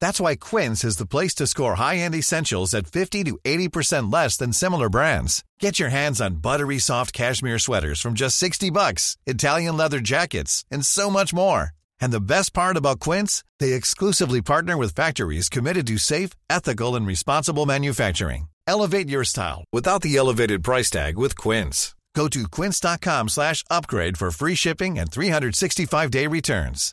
That's why Quince is the place to score high-end essentials at 50 to 80% less than similar brands. Get your hands on buttery soft cashmere sweaters from just 60 bucks, Italian leather jackets, and so much more. And the best part about Quince, they exclusively partner with factories committed to safe, ethical, and responsible manufacturing. Elevate your style without the elevated price tag with Quince. Go to quince.com slash upgrade for free shipping and 365-day returns.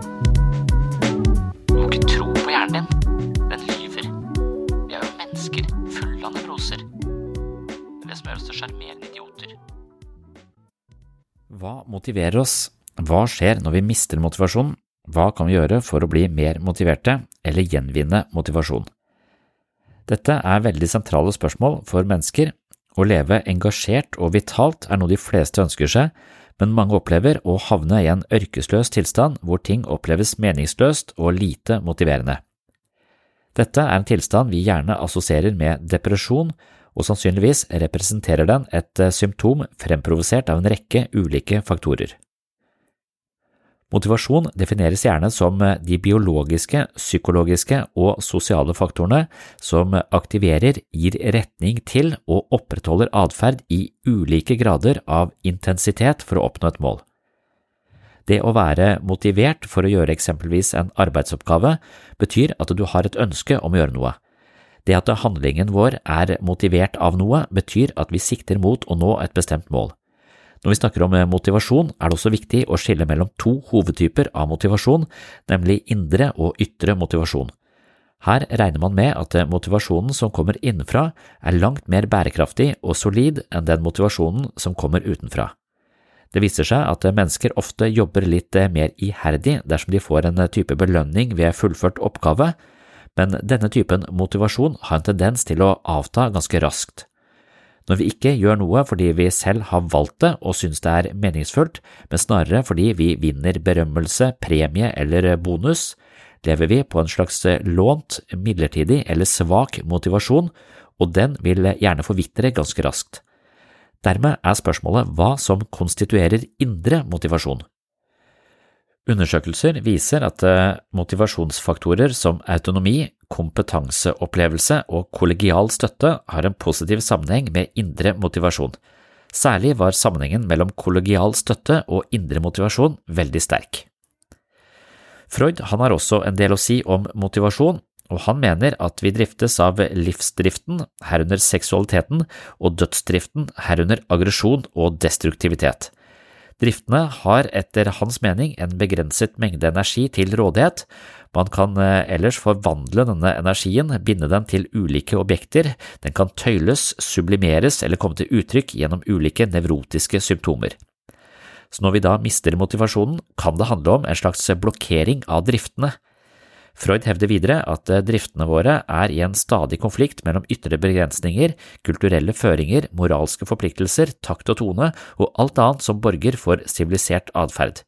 Hva motiverer oss? Hva skjer når vi mister motivasjon? Hva kan vi gjøre for å bli mer motiverte eller gjenvinne motivasjon? Dette er veldig sentrale spørsmål for mennesker. Å leve engasjert og vitalt er noe de fleste ønsker seg, men mange opplever å havne i en ørkesløs tilstand hvor ting oppleves meningsløst og lite motiverende. Dette er en tilstand vi gjerne assosierer med depresjon, og sannsynligvis representerer den et eh, symptom fremprovosert av en rekke ulike faktorer. Motivasjon defineres gjerne som eh, de biologiske, psykologiske og sosiale faktorene som aktiverer, gir retning til og opprettholder atferd i ulike grader av intensitet for å oppnå et mål. Det å være motivert for å gjøre eksempelvis en arbeidsoppgave betyr at du har et ønske om å gjøre noe. Det at handlingen vår er motivert av noe, betyr at vi sikter mot å nå et bestemt mål. Når vi snakker om motivasjon, er det også viktig å skille mellom to hovedtyper av motivasjon, nemlig indre og ytre motivasjon. Her regner man med at motivasjonen som kommer innenfra, er langt mer bærekraftig og solid enn den motivasjonen som kommer utenfra. Det viser seg at mennesker ofte jobber litt mer iherdig dersom de får en type belønning ved fullført oppgave, men denne typen motivasjon har en tendens til å avta ganske raskt. Når vi ikke gjør noe fordi vi selv har valgt det og synes det er meningsfullt, men snarere fordi vi vinner berømmelse, premie eller bonus, lever vi på en slags lånt, midlertidig eller svak motivasjon, og den vil gjerne forvitre ganske raskt. Dermed er spørsmålet hva som konstituerer indre motivasjon. Undersøkelser viser at eh, motivasjonsfaktorer som autonomi, kompetanseopplevelse og kollegial støtte har en positiv sammenheng med indre motivasjon. Særlig var sammenhengen mellom kollegial støtte og indre motivasjon veldig sterk. Freud har også en del å si om motivasjon, og han mener at vi driftes av livsdriften, herunder seksualiteten, og dødsdriften, herunder aggresjon og destruktivitet. Driftene har etter hans mening en begrenset mengde energi til rådighet. Man kan eh, ellers forvandle denne energien, binde den til ulike objekter, den kan tøyles, sublimeres eller komme til uttrykk gjennom ulike nevrotiske symptomer. Så når vi da mister motivasjonen, kan det handle om en slags blokkering av driftene. Freud hevder videre at eh, driftene våre er i en stadig konflikt mellom ytre begrensninger, kulturelle føringer, moralske forpliktelser, takt og tone og alt annet som borger for sivilisert atferd.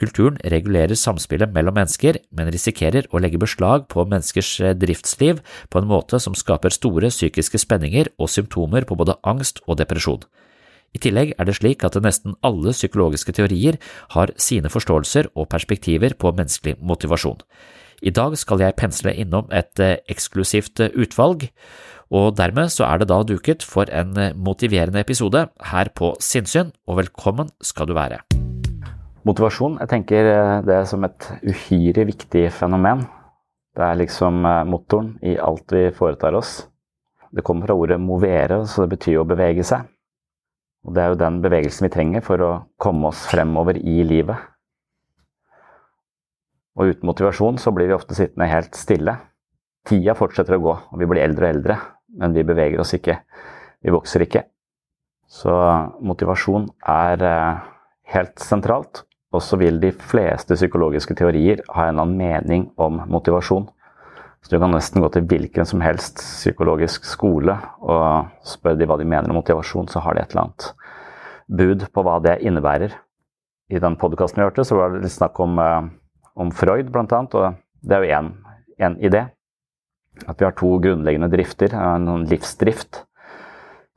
Kulturen regulerer samspillet mellom mennesker, men risikerer å legge beslag på menneskers eh, driftsliv på en måte som skaper store psykiske spenninger og symptomer på både angst og depresjon. I tillegg er det slik at nesten alle psykologiske teorier har sine forståelser og perspektiver på menneskelig motivasjon. I dag skal jeg pensle innom et eh, eksklusivt eh, utvalg, og dermed så er det da duket for en eh, motiverende episode her på Sinnsyn, og velkommen skal du være. Motivasjon, jeg tenker det er som et uhyre viktig fenomen. Det er liksom motoren i alt vi foretar oss. Det kommer fra ordet movere, så det betyr å bevege seg. Og det er jo den bevegelsen vi trenger for å komme oss fremover i livet. Og uten motivasjon så blir vi ofte sittende helt stille. Tida fortsetter å gå, og vi blir eldre og eldre, men vi beveger oss ikke. Vi vokser ikke. Så motivasjon er eh, helt sentralt. Og så vil de fleste psykologiske teorier ha en annen mening om motivasjon. Så du kan nesten gå til hvilken som helst psykologisk skole og spørre de hva de mener om motivasjon, så har de et eller annet bud på hva det innebærer. I den podkasten vi hørte, så var det litt snakk om eh, om Freud, blant annet, og det er jo én idé. At vi har to grunnleggende drifter. En livsdrift,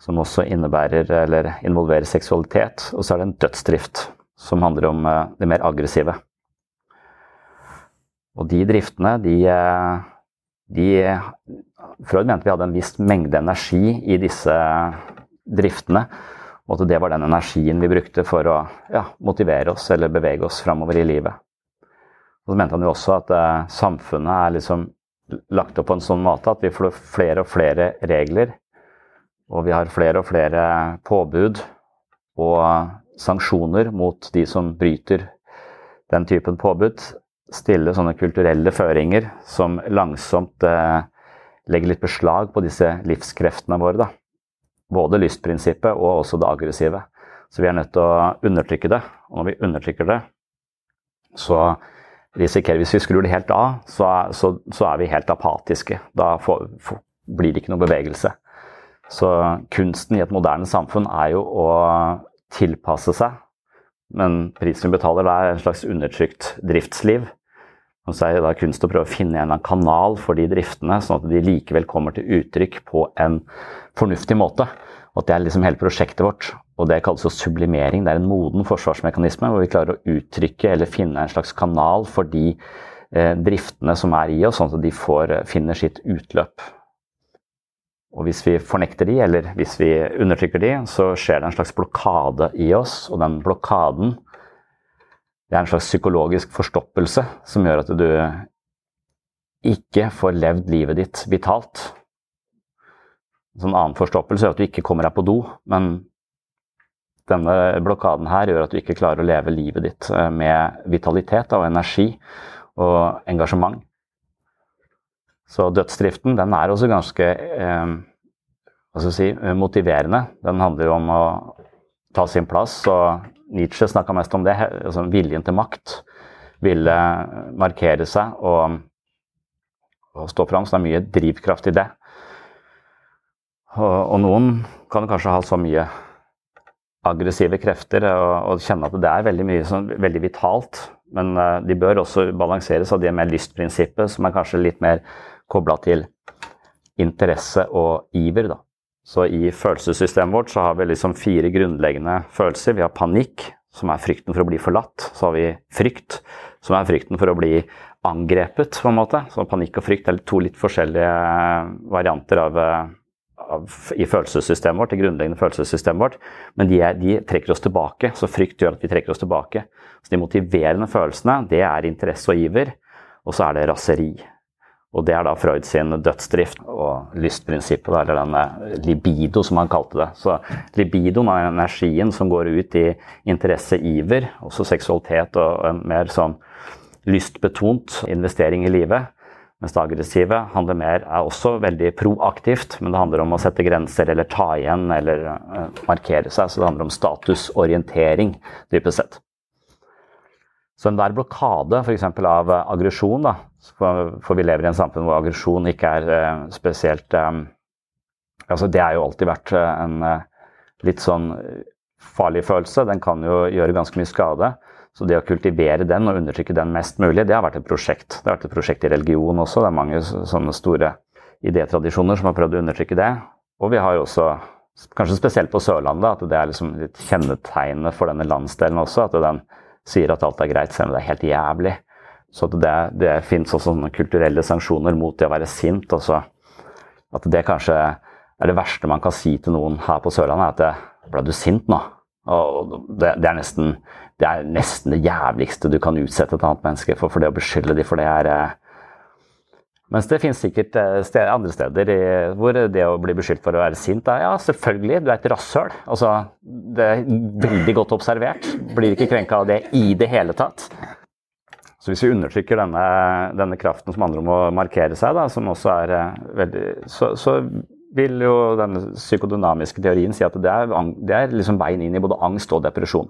som også innebærer eller involverer seksualitet. Og så er det en dødsdrift, som handler om eh, det mer aggressive. Og de driftene, de, eh, de Freud mente vi hadde en viss mengde energi i disse driftene. Og at det var den energien vi brukte for å ja, motivere oss eller bevege oss framover i livet. Og så mente han jo også at eh, samfunnet er liksom lagt opp på en sånn måte at vi får flere og flere regler. Og vi har flere og flere påbud og sanksjoner mot de som bryter den typen påbud. Stille sånne kulturelle føringer som langsomt eh, legger litt beslag på disse livskreftene våre. Da. Både lystprinsippet og også det aggressive. Så vi er nødt til å undertrykke det. Og når vi undertrykker det, så risikerer Hvis vi skrur det helt av, så, så, så er vi helt apatiske. Da får, får, blir det ikke noe bevegelse. Så kunsten i et moderne samfunn er jo å tilpasse seg. Men prisen vi betaler, er en slags undertrykt driftsliv. Og så er det da kunst å prøve å finne en kanal for de driftene, sånn at de likevel kommer til uttrykk på en fornuftig måte. At det er liksom hele prosjektet vårt. Og det kalles jo sublimering. Det er en moden forsvarsmekanisme hvor vi klarer å uttrykke eller finne en slags kanal for de eh, driftene som er i oss, sånn at de får, eh, finner sitt utløp. Og hvis vi fornekter de, eller hvis vi undertrykker de, så skjer det en slags blokade i oss. Og den blokaden det er en slags psykologisk forstoppelse som gjør at du ikke får levd livet ditt vitalt. En sånn annen forstoppelse gjør at du ikke kommer deg på do, men denne blokaden her gjør at du ikke klarer å leve livet ditt eh, med vitalitet og energi og engasjement. Så dødsdriften den er også ganske eh, si, motiverende. Den handler jo om å ta sin plass. og Nietzsche snakka mest om det. Altså viljen til makt. Ville markere seg og, og stå fram. Så det er mye drivkraft i det. Og, noen kan kanskje ha så mye aggressive krefter og, og, kjenne at det er veldig mye sånn, veldig vitalt. Men uh, de bør også balanseres av det med lystprinsippet, som er kanskje litt mer kobla til interesse og iver. Da. Så i følelsessystemet vårt så har vi liksom fire grunnleggende følelser. Vi har panikk, som er frykten for å bli forlatt. Så har vi frykt, som er frykten for å bli angrepet, på en måte. Så panikk og frykt er to litt forskjellige varianter av uh, i følelsessystemet vårt, det grunnleggende følelsessystemet vårt, men de, er, de, trekker oss tilbake. Så frykt gjør at vi trekker oss tilbake. Så De motiverende følelsene det er interesse og iver, og så er det raseri. Og det er da Freud sin dødsdrift og lystprinsippet, eller denne libido, som han kalte det. Så libidoen er energien som går ut i interesse, iver, også seksualitet og en mer sånn lystbetont investering i livet. Mens det aggressive handler mer, er også veldig proaktivt, men det handler om å sette grenser eller ta igjen eller uh, markere seg. Så det handler om statusorientering, dypest sett. Så enhver blokade f.eks. av uh, aggresjon, for, vi lever i en samfunn hvor aggresjon ikke er uh, spesielt altså Det har jo alltid vært en litt sånn farlig følelse. Den kan jo gjøre ganske mye skade. Så det å kultivere den og undertrykke den mest mulig, det har vært et prosjekt. Det har vært et prosjekt i religion også. Det er mange sånne store idétradisjoner som har prøvd å undertrykke det. Og vi har også, kanskje spesielt på Sørlandet, at det er liksom litt kjennetegnet for denne landsdelen også. At den sier at alt er greit, selv om det er helt jævlig. Så det, det fins også sånne kulturelle sanksjoner mot det å være sint. Også. At det kanskje er det verste man kan si til noen her på Sørlandet, er at ble du sint nå? Det, det, er nesten, det, er nesten, det jævligste du kan utsette et annet menneske for, for det å beskylde dem for det er eh, Mens det finnes sikkert eh, steder, andre steder i, hvor det å bli beskyldt for å være sint er ja, selvfølgelig, du er et rasshøl. Altså, det er veldig godt observert. Blir ikke krenka av det i det hele tatt. Så hvis vi undertrykker denne, denne kraften som handler om å markere seg, da, som også er eh, veldig så, så vil jo denne psykodynamiske teorien si at det er, det er liksom veien inn i både angst og depresjon.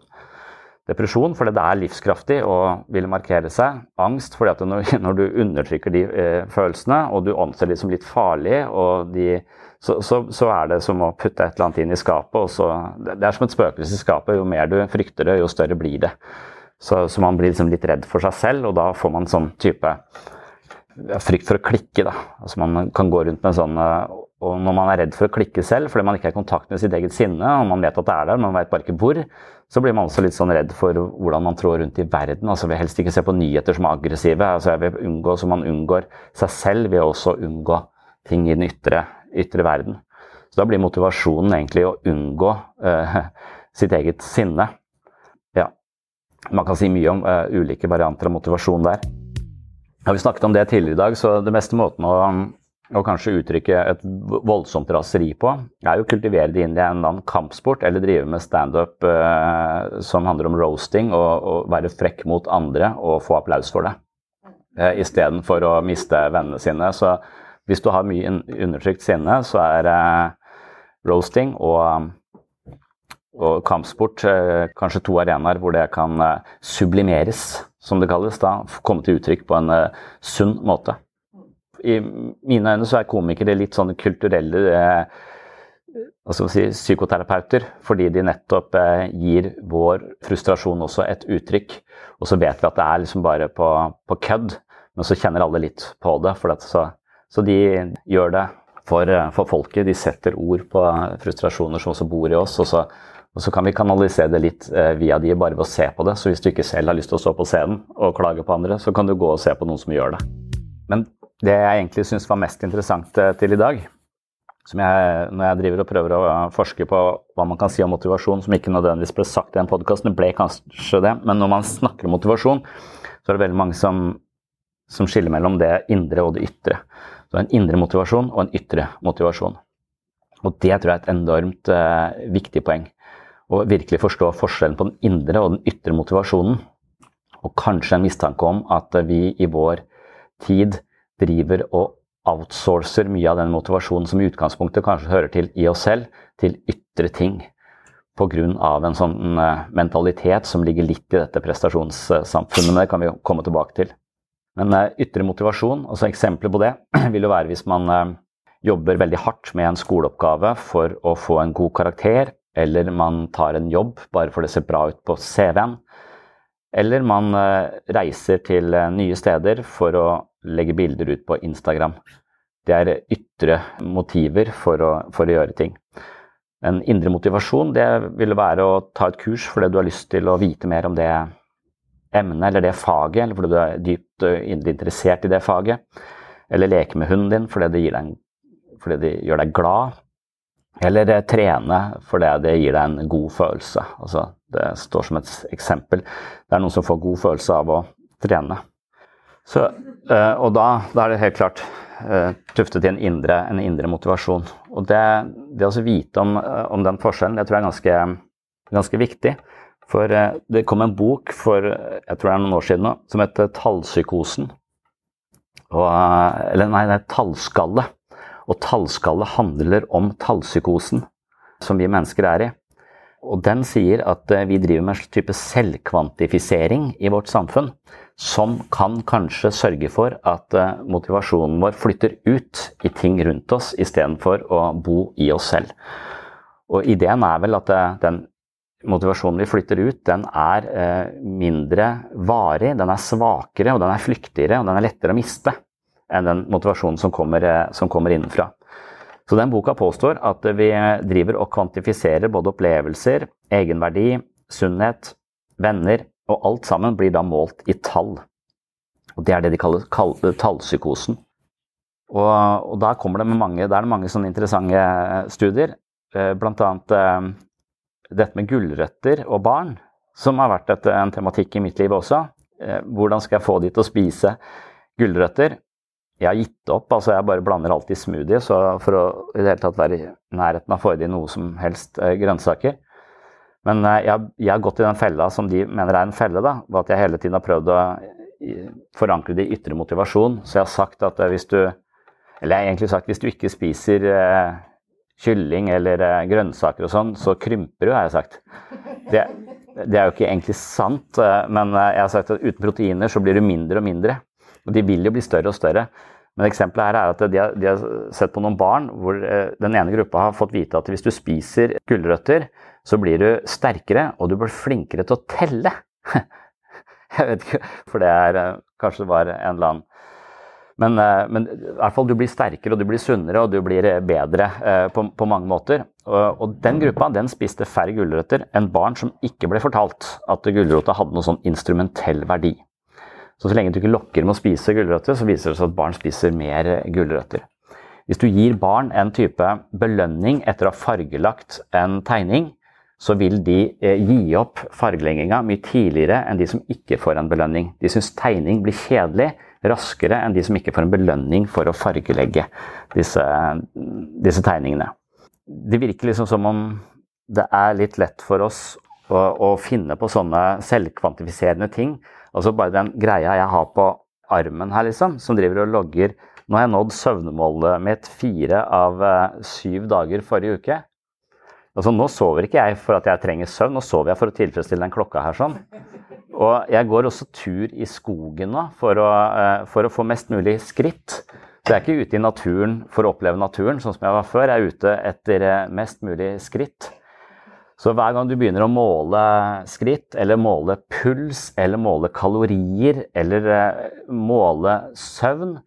Depresjon fordi det er livskraftig og vil markere seg. Angst fordi at når, når du undertrykker de eh, følelsene og du anser de som litt farlige, de, så, så, så, er det som å putte et eller annet inn i skapet. Så, det er som et spøkelse i skapet. Jo mer du frykter det, jo større blir det. Så, så man blir liksom litt redd for seg selv, og da får man sånn type frykt for å klikke. Da. Altså man kan gå rundt med en sånn eh, og når man er redd for å klikke selv fordi man ikke er i kontakt med sitt eget sinne, og man vet at det er der, men man vet bare ikke hvor, så blir man også litt sånn redd for hvordan man trår rundt i verden. altså Vil helst ikke se på nyheter som er aggressive. altså jeg vil unngå Så man unngår seg selv ved også unngå ting i den ytre, ytre, verden. Så da blir motivasjonen egentlig å unngå uh, sitt eget sinne. Ja. Man kan si mye om uh, ulike varianter av motivasjon der. Har vi snakket om det tidligere i dag, så det meste måten å og kanskje uttrykke et voldsomt raseri på, er jo å kultivere det inn i en annen kampsport, eller drive med standup eh, som handler om roasting, og, og, være frekk mot andre og få applaus for det. Eh, Istedenfor å miste vennene sine. Så hvis du har mye undertrykt sinne, så er eh, roasting og, og kampsport eh, kanskje to arenaer hvor det kan eh, sublimeres, som det kalles, da, komme til uttrykk på en eh, sunn måte i mine øyne så er komikere litt sånn kulturelle eh, si, psykoterapeuter, fordi de nettopp eh, gir vår frustrasjon også et uttrykk. Og så vet vi at det er liksom bare på, på kødd, men så kjenner alle litt på det. Det, så, så, de gjør det for, eh, for, folket. De setter ord på frustrasjoner som også bor i oss. og så, og så kan vi kanalisere det litt eh, via de bare ved å se på det. Så hvis du ikke selv har lyst til å stå på scenen og klage på andre, så kan du gå og se på noen som gjør det. Men det jeg egentlig syns var mest interessant eh, til i dag, jeg, når jeg driver og prøver å forske på hva man kan si om motivasjon, som ikke nødvendigvis ble sagt i den podkasten, det ble kanskje det, men når man snakker om motivasjon, så er det veldig mange som, som skiller mellom det indre og det ytre. Så en indre motivasjon og en ytre motivasjon. Og det tror jeg er et enormt uh, viktig poeng. Å virkelig forstå forskjellen på den indre og den ytre motivasjonen. Og kanskje en mistanke om at vi i vår tid driver og outsourcer mye av den motivasjonen som i utgangspunktet kanskje hører til i oss selv, til ytre ting. Pga. en sånn eh, mentalitet som ligger litt i dette prestasjonssamfunnet. Men det kan vi komme tilbake til. Men eh, ytre motivasjon, altså eksempler på det, vil jo være hvis man eh, jobber veldig hardt med en skoleoppgave for å få en god karakter, eller man tar en jobb bare for det ser bra ut på CV-en. Eller man reiser til nye steder for å legge bilder ut på Instagram. Det er ytre motiver for å, for å gjøre ting. En indre motivasjon det vil være å ta et kurs fordi du har lyst til å vite mer om det emnet eller det faget, eller fordi du er dypt uh, interessert i det faget. Eller leke med hunden din fordi det, deg, fordi det gjør deg glad. Eller trene fordi det gir deg en god følelse. Altså, det står som et eksempel. Det er noen som får god følelse av å trene. Så, uh, og da, da, er det helt klart uh, tuftet i en indre, en indre motivasjon. Og det, det å vite om, om, den forskjellen, det tror jeg er ganske, ganske viktig. For det kom en bok for jeg tror det er noen år siden nå, som heter 'Tallpsykosen'. Og, eller nei, det er 'Tallskalle'. Og tallskalle handler om tallpsykosen som vi mennesker er i. Og den sier at eh, vi driver med en type selvkvantifisering i vårt samfunn som kan kanskje sørge for at eh, motivasjonen vår flytter ut i ting rundt oss istedenfor å bo i oss selv. Og ideen er vel at eh, den motivasjonen vi flytter ut, den er mindre varig, den er svakere og den er flyktigere og den er lettere å miste enn den motivasjonen som kommer, som kommer innenfra. Så den boka påstår at vi driver og kvantifiserer både opplevelser, egenverdi, sunnhet, venner, og alt sammen blir da målt i tall. Og Det er det de kaller, kaller tallpsykosen. Og, og der, det mange, der er det mange sånne interessante studier, eh, bl.a. Eh, dette med gulrøtter og barn, som har vært et, en tematikk i mitt liv også. Eh, hvordan skal jeg få de til å spise gulrøtter? Jeg har gitt opp. altså Jeg bare blander alltid smoothie så for å i det hele tatt være i nærheten av å få i noe som helst eh, grønnsaker. Men eh, jeg, jeg, har gått i den fella som de mener er en felle, da, ved at jeg hele tiden har prøvd å forankre det i ytre motivasjon. Så jeg har sagt at eh, hvis du Eller jeg har egentlig sagt hvis du ikke spiser eh, kylling eller eh, grønnsaker og sånn, så krymper du, har jeg sagt. Det, det er jo ikke egentlig sant, men jeg har sagt at uten proteiner så blir du mindre og mindre. Og de vil jo bli større og større. Men eksempelet her er at de har, de har, sett på noen barn hvor eh, den ene gruppa har fått vite at hvis du spiser gulrøtter, så blir du sterkere, og du blir flinkere til å telle. Jeg vet ikke, for det er eh, Kanskje det var en eller annen men, eh, men, i hvert fall du blir sterkere, og du blir sunnere og du blir bedre på, på mange måter. Og, og, den gruppa den spiste færre gulrøtter enn barn som ikke ble fortalt at gulrota hadde noen sånn instrumentell verdi. Så så lenge du ikke lokker med å spise gulrøtter, så viser det seg at barn spiser mer gulrøtter. Hvis du gir barn en type belønning etter å ha fargelagt en tegning, så vil de eh, gi opp fargelegginga mye tidligere enn de som ikke får en belønning. De syns tegning blir kjedelig raskere enn de som ikke får en belønning for å fargelegge disse, disse tegningene. Det virker liksom som om det er litt lett for oss å, å finne på sånne selvkvantifiserende ting Altså bare den greia jeg har på armen her, liksom, som driver og logger Nå har jeg nådd søvnemålet mitt fire av uh, syv dager forrige uke. Altså, nå sover ikke jeg for at jeg trenger søvn, nå sover jeg for å tilfredsstille den klokka her sånn. Og jeg går også tur i skogen nå for å, uh, for å få mest mulig skritt. Så jeg er ikke ute i naturen for å oppleve naturen, sånn som jeg var før. Jeg er ute etter uh, mest mulig skritt. Så hver gang du begynner å måle skritt, eller måle puls, eller måle kalorier, eller eh, måle søvn,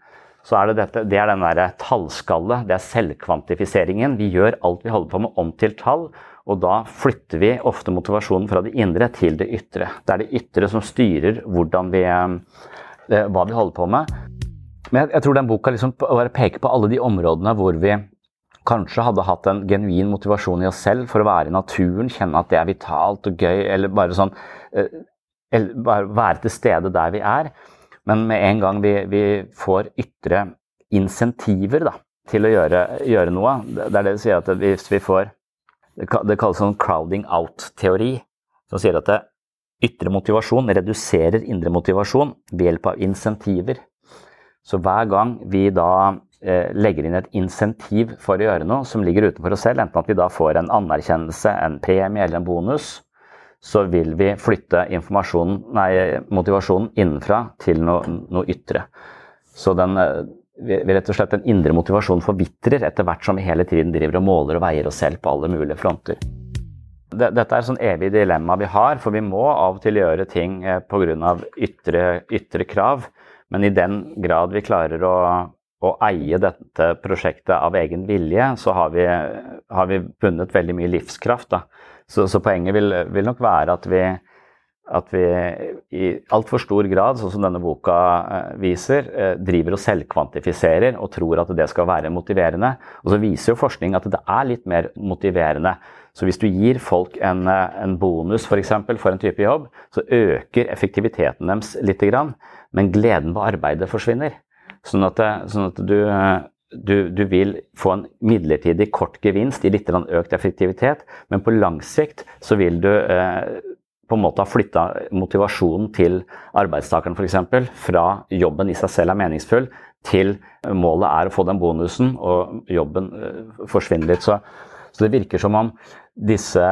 så er det dette, det er den derre tallskallet, det er selvkvantifiseringen. Vi gjør alt vi holder på med om til tall, og da flytter vi ofte motivasjonen fra det indre til det ytre. Det er det ytre som styrer vi, eh, hva vi holder på med. Men jeg, tror den boka liksom bare peker på alle de områdene hvor vi kanskje hadde hatt en genuin motivasjon i oss selv for å være i naturen, kjenne at det er vitalt og gøy, eller bare sånn eh, eller bare være til stede der vi er. Men med en gang vi, vi får ytre insentiver da, til å gjøre, gjøre, noe, det er det vi sier at hvis vi får Det kalles sånn crowding out-teori, som sier at det, ytre motivasjon reduserer indre motivasjon ved hjelp av insentiver. Så hver gang vi da Eh, legger inn et insentiv for å gjøre noe som ligger utenfor oss selv, enten at vi da får en anerkjennelse, en premie eller en bonus, så vil vi flytte nei, motivasjonen innenfra til noe, noe ytre. Så den, eh, vi, rett og slett den indre motivasjonen forvitrer etter hvert som vi hele tiden driver og måler og veier oss selv på alle mulige fronter. Dette er sånn evig dilemma vi har, for vi må av og til gjøre ting eh, pga. Ytre, ytre krav. Men i den grad vi klarer å å eie dette prosjektet av egen vilje, så har vi, har vi funnet veldig mye livskraft. Så, så, poenget vil, vil, nok være at vi, at vi i altfor stor grad, sånn som denne boka eh, viser, eh, driver og selvkvantifiserer og tror at det skal være motiverende. Og så viser jo forskning at det er litt mer motiverende Så hvis du gir folk en, en bonus for, eksempel, for en type jobb, så øker effektiviteten deres litt, men gleden ved arbeidet forsvinner. Sånn at, sånn at du, du, du, vil få en midlertidig kort gevinst i litt økt effektivitet, men på lang sikt så vil du eh, på en måte ha flytta motivasjonen til arbeidstakeren f.eks. fra jobben i seg selv er meningsfull, til målet er å få den bonusen, og jobben eh, forsvinner litt. Så, så det virker som om disse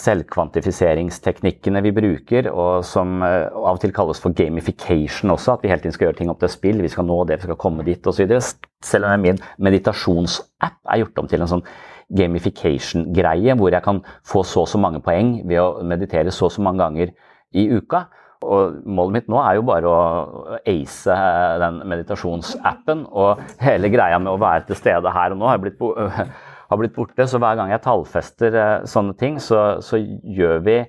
selvkvantifiseringsteknikkene vi bruker, og som uh, av og til kalles for gamification også, at vi hele tiden skal gjøre ting opp til spill, vi skal nå det, vi skal komme dit osv. Selv om min meditasjonsapp er gjort om til en sånn gamification-greie, hvor jeg kan få så og så mange poeng ved å meditere så og så mange ganger i uka. Og målet mitt nå er jo bare å ace den meditasjonsappen. Og hele greia med å være til stede her og nå har jeg blitt har blitt borte. Så hver gang jeg tallfester eh, sånne ting, så, så gjør vi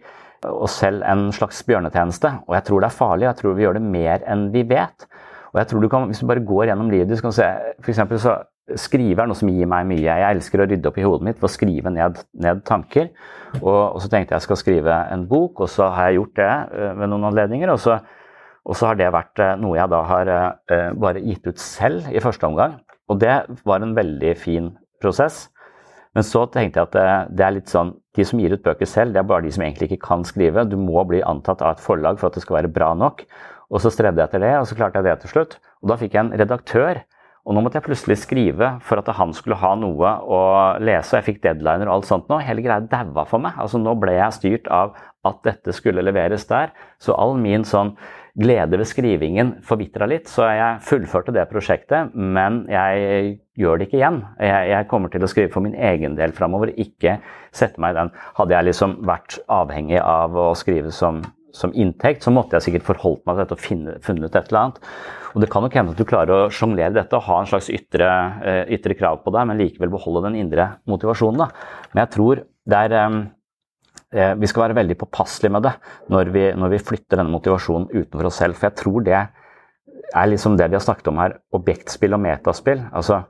oss selv en slags bjørnetjeneste. Og jeg tror det er farlig. Jeg tror vi gjør det mer enn vi vet. Og jeg tror du kan, Hvis du bare går gjennom livet du kan se, for så Skrive er noe som gir meg mye. Jeg elsker å rydde opp i hodet mitt for å skrive ned, ned tanker. Og, og, så tenkte jeg jeg skal skrive en bok, og så har jeg gjort det uh, ved noen anledninger. Og så, og så, har det vært uh, noe jeg da har bare gitt ut selv i første omgang. Og det var en veldig fin prosess. Men så tenkte jeg at det, det, er litt sånn De som gir ut bøker selv, det er bare de som egentlig ikke kan skrive. Du må bli antatt av et forlag for at det skal være bra nok. Og så strevde jeg etter det, og så klarte jeg det til slutt. Og da fikk jeg en redaktør. Og nå måtte jeg plutselig skrive for at han skulle ha noe å lese, og jeg fikk deadliner og alt sånt nå. Hele greia daua for meg. Altså Nå ble jeg styrt av at dette skulle leveres der. Så all min sånn glede ved skrivingen forvitra litt, så jeg fullførte det prosjektet. Men jeg gjør det ikke igjen. Jeg, jeg kommer til å skrive for min egen del framover, ikke sette meg i den. Hadde jeg liksom vært avhengig av å skrive som, som inntekt, så måtte jeg sikkert forholdt meg til dette og finne, funnet et eller annet. Og Det kan nok hende at du klarer å sjonglere dette og ha en slags ytre, eh, ytre, krav på deg, men likevel beholde den indre motivasjonen. Da. Men jeg tror det er Eh, vi skal være veldig påpasselige med det når vi, når vi, flytter denne motivasjonen utenfor oss selv. For jeg tror det er liksom det vi har snakket om her, objektspill og metaspill. Altså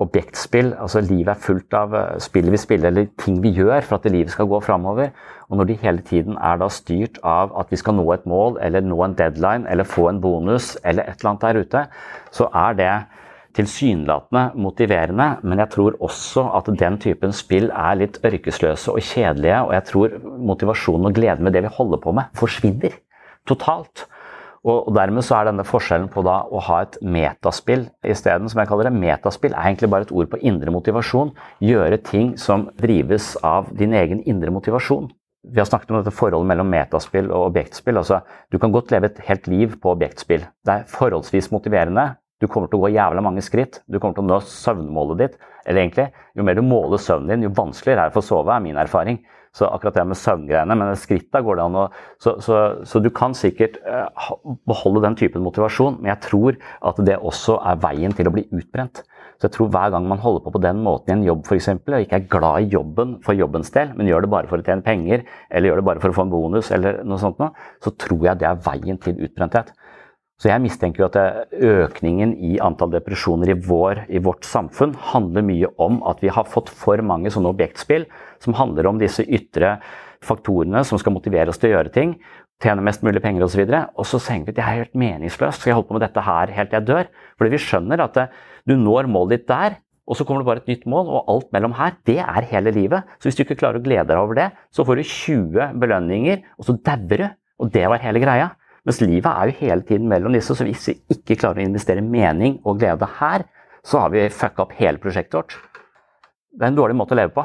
objektspill, altså livet er fullt av eh, spill vi spiller eller ting vi gjør for at livet skal gå framover. Og når de hele tiden er da styrt av at vi skal nå et mål eller nå en deadline eller få en bonus eller et eller annet der ute, så er det tilsynelatende motiverende, men jeg tror også at den typen spill er litt ørkesløse og kjedelige. Og jeg tror motivasjonen og gleden med det vi holder på med, forsvinner totalt. Og, dermed så er denne forskjellen på da å ha et metaspill isteden, som jeg kaller det. Metaspill er egentlig bare et ord på indre motivasjon. Gjøre ting som drives av din egen indre motivasjon. Vi har snakket om dette forholdet mellom metaspill og objektspill. Altså, du kan godt leve et helt liv på objektspill. Det er forholdsvis motiverende, du kommer til å gå jævla mange skritt. Du kommer til å nå søvnmålet ditt. Eller egentlig, jo mer du måler søvnen din, jo vanskeligere er det for å sove, er min erfaring. Så akkurat det med søvngreiene, men skritta går det an å så, så, så, du kan sikkert uh, beholde den typen motivasjon, men jeg tror at det også er veien til å bli utbrent. Så jeg tror hver gang man holder på på den måten i en jobb f.eks., og ikke er glad i jobben for jobbens del, men gjør det bare for å tjene penger, eller gjør det bare for å få en bonus, eller noe sånt noe, så tror jeg det er veien til utbrenthet. Så jeg mistenker jo at økningen i antall depresjoner i, vår, i, vårt samfunn handler mye om at vi har fått for mange sånne objektspill som handler om disse ytre faktorene som skal motivere oss til å gjøre ting, tjene mest mulig penger osv. Og, og så tenker vi at det er helt meningsløst, skal jeg holde på med dette her helt til jeg dør? Fordi vi skjønner at du når målet ditt der, og så kommer det bare et nytt mål, og alt mellom her, det er hele livet. Så hvis du ikke klarer å glede deg over det, så får du 20 belønninger, og så dauer du. Og det var hele greia. Mens livet er jo hele tiden mellom disse, så hvis vi ikke klarer å investere mening og glede her, så har vi fucka opp hele prosjektet vårt. Det er en dårlig måte å leve på.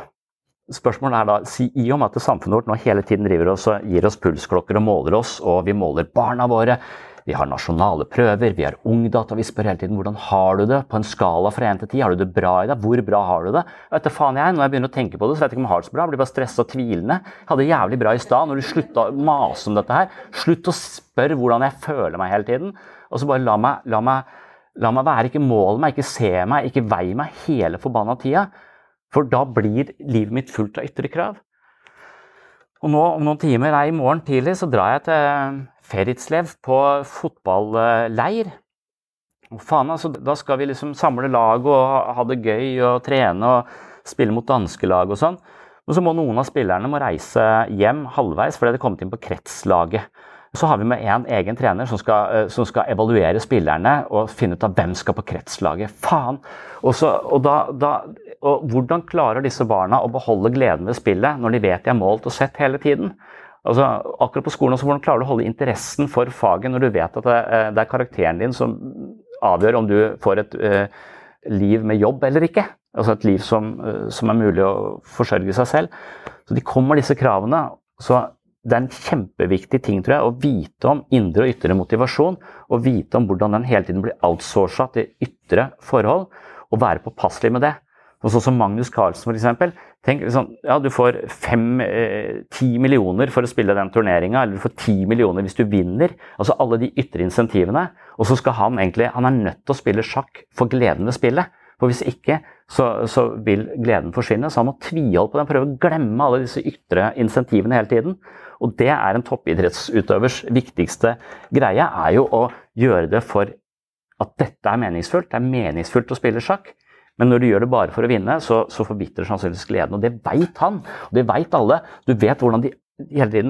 Spørsmålet er da, I og at samfunnet vårt nå hele tiden driver oss og gir oss pulsklokker og måler oss, og vi måler barna våre, vi har nasjonale prøver, vi har Ungdata. Vi spør hele tiden hvordan har du det på en skala fra 1 til 10. Har du det bra i deg? Hvor bra har du det? Vet du faen jeg, Når jeg begynner å tenke på det, så vet jeg ikke om jeg har det så bra. Jeg blir bare stressa og tvilende. Jeg hadde det jævlig bra i stad. Når du slutta å mase om dette her, slutt å spørre hvordan jeg føler meg hele tiden. Og så bare la meg, la meg, la meg være. Ikke mål meg, ikke se meg, ikke vei meg hele forbanna tida. For da blir livet mitt fullt av ytre krav. Og nå om noen timer, nei, i morgen tidlig, så drar jeg til Feritslev på fotballeir. Faen, altså, da skal vi liksom samle lag og ha det gøy og trene og spille mot danske lag og sånn. Men så må noen av spillerne må reise hjem halvveis fordi de er kommet inn på kretslaget. Så har vi med en egen trener som skal, eh, som skal, evaluere spillerne og finne ut av hvem skal på kretslaget. Faen! Og, så, og, da, da, og hvordan klarer disse barna å beholde gleden ved spillet når de vet de er målt og sett hele tiden? Altså, akkurat på skolen også, Hvordan klarer du å holde interessen for faget når du vet at det, eh, det er karakteren din som avgjør om du får et uh, liv med jobb eller ikke? Altså et liv som, uh, som, er mulig å forsørge seg selv. Så de kommer disse kravene. Så det er en kjempeviktig ting tror jeg, å vite om indre og ytre motivasjon. Og vite om hvordan den hele tiden blir outsourca til ytre forhold. Og være påpasselig med det. Sånn som Magnus Carlsen f.eks. Tenk sånn, ja, Du får eh, ti millioner for å spille den turneringa, eller du får ti millioner hvis du vinner. Altså alle de ytre insentivene. Og så skal han egentlig Han er nødt til å spille sjakk for gleden ved spillet. For hvis ikke, så, så, vil gleden forsvinne. Så han må tviholde på den, prøve å glemme alle disse ytre insentivene hele tiden. Og det er en toppidrettsutøvers viktigste greie, er jo å gjøre det for at dette er meningsfullt. Det er meningsfullt å spille sjakk. Men når du gjør det bare for å vinne, så, så forbitrer sannsynligvis gleden. Og det veit han, og det veit alle. Du vet hvordan de hele tiden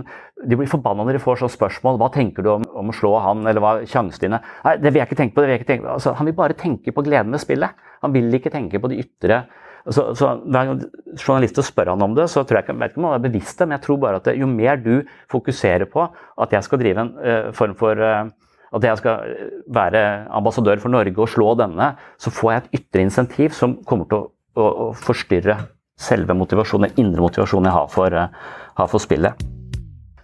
De blir forbanna når de får sånne spørsmål. Hva tenker du om, om å slå han, eller hva er sjansene dine? Nei, det vil jeg ikke tenke på. det vil jeg ikke tenke på. Altså, han vil bare tenke på gleden ved spillet. Han vil ikke tenke på de ytre så, så Hver gang journalister spør han om det, så tror jeg ikke, vet ikke om han er bevisst det, men jeg tror bare at det, jo mer du fokuserer på at jeg skal drive en uh, form for uh, at jeg skal være ambassadør for Norge og slå denne, så får jeg et ytre insentiv som kommer til å, å, å forstyrre selve motivasjonen, den indre motivasjonen jeg har for, uh, har for spillet.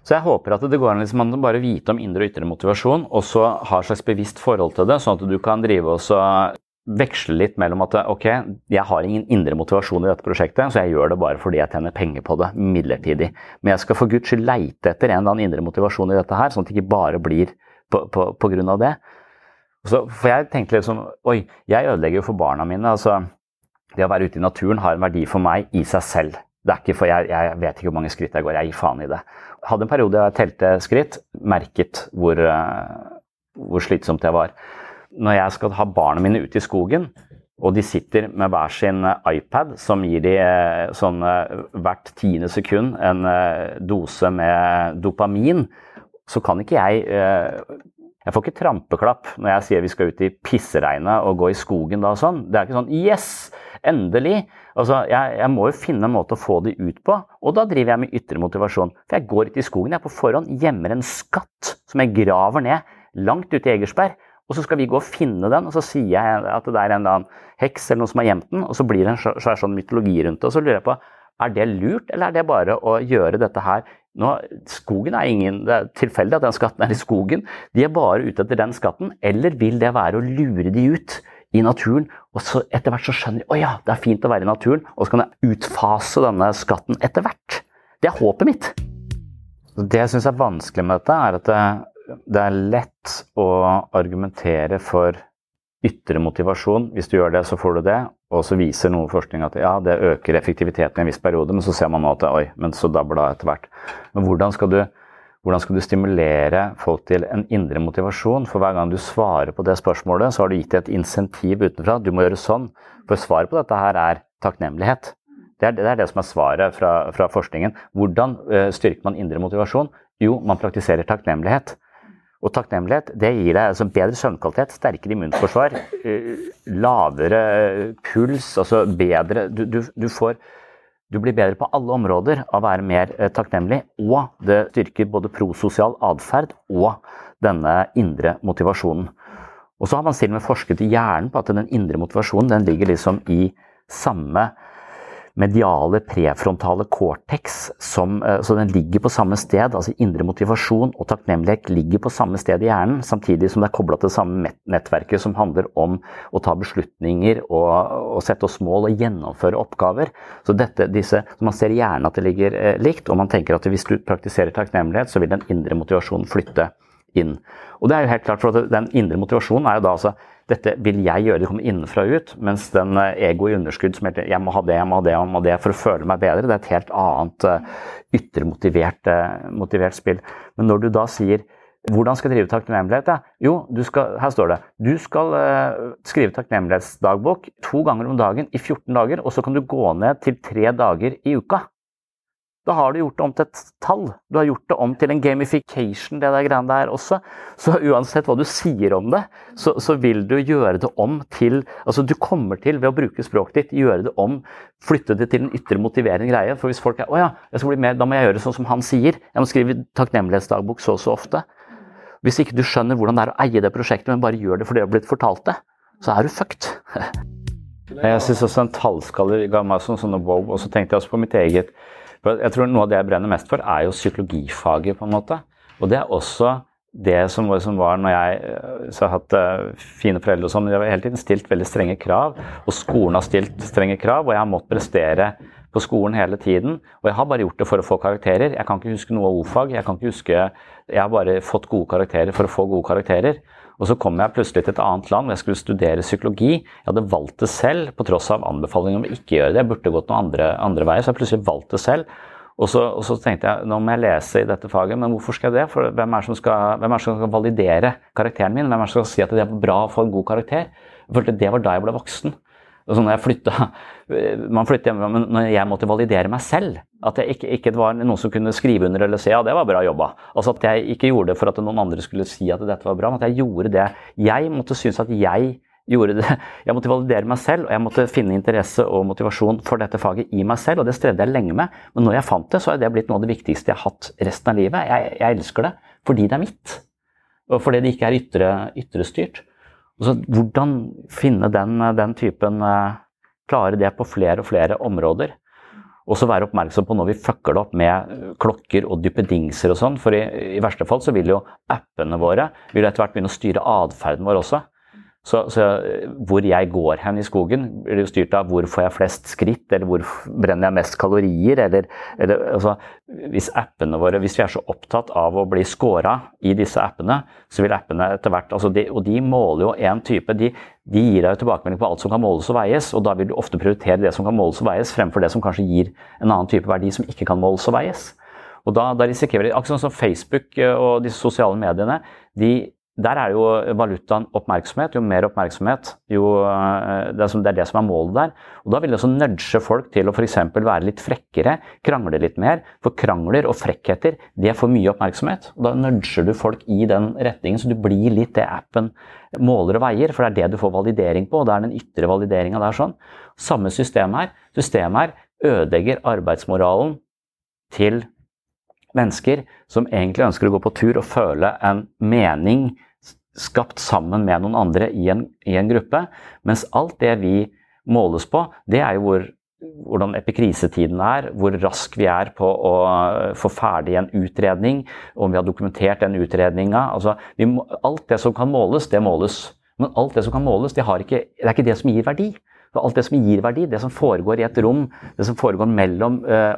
Så jeg håper at det går an liksom, å bare vite om indre og ytre motivasjon, og så ha et slags bevisst forhold til det, sånn at du kan drive og veksle litt mellom at ok, jeg har ingen indre motivasjon i dette prosjektet, så jeg gjør det bare fordi jeg tjener penger på det midlertidig. Men jeg skal for guds skyld leite etter en eller annen indre motivasjon i dette her, sånn at det ikke bare blir på, på, på grunn av det. Så, for jeg tenkte liksom Oi, jeg ødelegger jo for barna mine. altså Det å være ute i naturen har en verdi for meg i seg selv. Det er ikke for jeg, jeg vet ikke hvor mange skritt jeg går, jeg gir faen i det. Hadde en periode jeg telte skritt, merket hvor, uh, hvor slitsomt jeg var. Når jeg skal ha barna mine ut i skogen, og de sitter med hver sin iPad som gir de uh, sånn hvert tiende sekund en dose med dopamin, så kan ikke jeg eh, Jeg får ikke trampeklapp når jeg sier vi skal ut i pisseregnet og gå i skogen da og sånn. Det er ikke sånn Yes! Endelig! Altså, jeg, jeg, må jo finne en måte å få de ut på, og da driver jeg med ytre motivasjon. For jeg går ikke i skogen. Jeg på forhånd gjemmer en skatt som jeg graver ned langt ute i Egersberg. Og så skal vi gå og finne den, og så sier jeg at det er en eller annen heks eller noen som har gjemt den, og så blir det en svær sånn mytologi rundt det. Og så lurer jeg på er det lurt, eller er det bare å gjøre dette her nå, skogen er ingen, Det er tilfeldig at den skatten er i skogen. De er bare ute etter den skatten. Eller vil det være å lure de ut i naturen, og så etter hvert så skjønner de å ja, det er fint å være i naturen, og så kan jeg utfase denne skatten etter hvert. Det er håpet mitt. Det jeg syns er vanskelig med dette, er at det, det er lett å argumentere for ytre motivasjon. Hvis du gjør det, så får du det. Og så viser noe forskning at ja, det øker effektiviteten i en viss periode, men så ser man nå at oi, men så dabler det etter hvert. Men hvordan skal, du, hvordan skal du stimulere folk til en indre motivasjon? For hver gang du svarer på det spørsmålet, så har du gitt et insentiv utenfra. Du må gjøre sånn. For svaret på dette her er takknemlighet. Det er det, er det som er svaret fra, fra forskningen. Hvordan uh, styrker man indre motivasjon? Jo, man praktiserer takknemlighet. Og takknemlighet det gir deg altså bedre søvnkvalitet, sterkere immunforsvar, eh, lavere puls, altså bedre du, du, du, får du blir bedre på alle områder av å være mer eh, takknemlig, og det styrker både prososial atferd og denne indre motivasjonen. Og så har man til med forsket i hjernen på at den indre motivasjonen den ligger liksom i samme mediale prefrontale cortex, som, eh, så den ligger på samme sted. altså Indre motivasjon og takknemlighet ligger på samme sted i hjernen, samtidig som det er kobla til samme nettverket som handler om å ta beslutninger og, og sette oss mål og gjennomføre oppgaver. Så dette, disse, Man ser i hjernen at det ligger eh, likt, og man tenker at hvis du praktiserer takknemlighet, så vil den indre motivasjonen flytte inn. Og det er jo helt klart, for Den indre motivasjonen er jo da altså dette vil jeg gjøre, det kommer innenfra og ut. Mens den eh, ego i underskudd som heter jeg må ha det, jeg må ha det, jeg må ha det for å føle meg bedre, det er et helt annet eh, ytre motivert, eh, motivert spill. Men når du da sier hvordan skal jeg drive takknemlighet? Ja? Jo, skal, her står det. Du skal uh, skrive takknemlighetsdagbok to ganger om dagen i 14 dager, og så kan du gå ned til tre dager i uka. Da har du gjort det om til et tall. Du har gjort det om til en gamification, det der greiene der også. Så uansett hva du sier om det, så, så, vil du gjøre det om til Altså du kommer til, ved å bruke språket ditt, gjøre det om, flytte det til en ytre motiverende greie. For hvis folk er Å ja, jeg skal bli med, da må jeg gjøre sånn som han sier. Jeg må skrive takknemlighetsdagbok så og så ofte. Hvis ikke du skjønner hvordan det er å eie det prosjektet, men bare gjør det fordi det har blitt fortalt det, så er du fucked. Jeg syns også en tallskaller ga meg sånn, sånn wow, og så tenkte jeg også på mitt eget jeg tror Noe av det jeg brenner mest for, er jo psykologifaget. på en måte. Og det er også det som, som var når jeg eh, har hatt uh, fine foreldre og sånn, men de har hele tiden stilt veldig strenge krav. Og skolen har stilt strenge krav, og jeg har måttet prestere på skolen hele tiden. Og jeg har bare gjort det for å få karakterer. Jeg kan ikke huske noe av o-fag. Jeg jeg har bare fått gode karakterer for å få gode karakterer. Og så kom jeg plutselig til et annet land hvor jeg skulle studere psykologi. Jeg hadde valgt det selv, på tross av anbefalinger om å ikke gjøre det. Jeg burde gått noen andre, andre veier, så jeg plutselig valgte det selv. Og så, og så, tenkte jeg nå må jeg lese i dette faget, men hvorfor skal jeg det? For hvem er det som som skal validere karakteren min? Hvem er det som skal si at det er bra å få en god karakter? Jeg følte Det var da jeg ble voksen. Så når jeg flytta, man flytter hjemmefra, men når jeg måtte validere meg selv At jeg ikke, ikke var noen som kunne skrive under eller si ja, det var bra jobba. Altså At jeg ikke gjorde det for at noen andre skulle si at dette var bra, men at jeg gjorde det. Jeg måtte synes at jeg gjorde det. Jeg måtte validere meg selv, og jeg måtte finne interesse og motivasjon for dette faget i meg selv, og det strevde jeg lenge med. Men når jeg fant det, så er det blitt noe av det viktigste jeg har hatt resten av livet. Jeg, jeg elsker det fordi det er mitt, og fordi det ikke er ytre, ytrestyrt. Så hvordan finne den, den, typen eh, Klare det på flere og flere områder. Og så være oppmerksom på når vi fucker det opp med klokker og duppedingser og sånn. For i, i, verste fall så vil jo appene våre vil etter hvert begynne å styre atferden vår også. Så, så, hvor jeg går hen i skogen, blir jo styrt av hvor får jeg flest skritt, eller hvor brenner jeg mest kalorier, eller, eller altså, Hvis appene våre, hvis vi er så opptatt av å bli scora i disse appene, så vil appene etter hvert altså de, Og de måler jo én type de, de, gir deg jo tilbakemelding på alt som kan måles og veies, og da vil du ofte prioritere det som kan måles og veies, fremfor det som kanskje gir en annen type verdi som ikke kan måles og veies. Og da, da risikerer vi, akkurat som Facebook eh, og disse sosiale mediene, de der er jo valutaen oppmerksomhet. Jo mer oppmerksomhet, jo eh, det er, det er, som er målet der. Og Da vil det også nudge folk til å f.eks. være litt frekkere, krangle litt mer. For krangler og frekkheter det får mye oppmerksomhet. og Da nudger du folk i den retningen, så du blir litt det appen måler og veier. For det er det du får validering på, og det er den ytre valideringa der. sånn. Samme system her. Systemet her ødelegger arbeidsmoralen til mennesker som egentlig ønsker å gå på tur og føle en mening skapt sammen med noen andre i en, i en gruppe. Mens alt det vi måles på, det er jo hvor, hvordan epikrisetiden er, hvor rask vi er på å få ferdig en utredning, om vi har dokumentert den utredninga. Altså, alt det som kan måles, det måles. Men alt det som kan måles, det, ikke, det er ikke det som gir verdi. alt det som gir verdi, det som foregår i et rom, det som foregår mellom uh,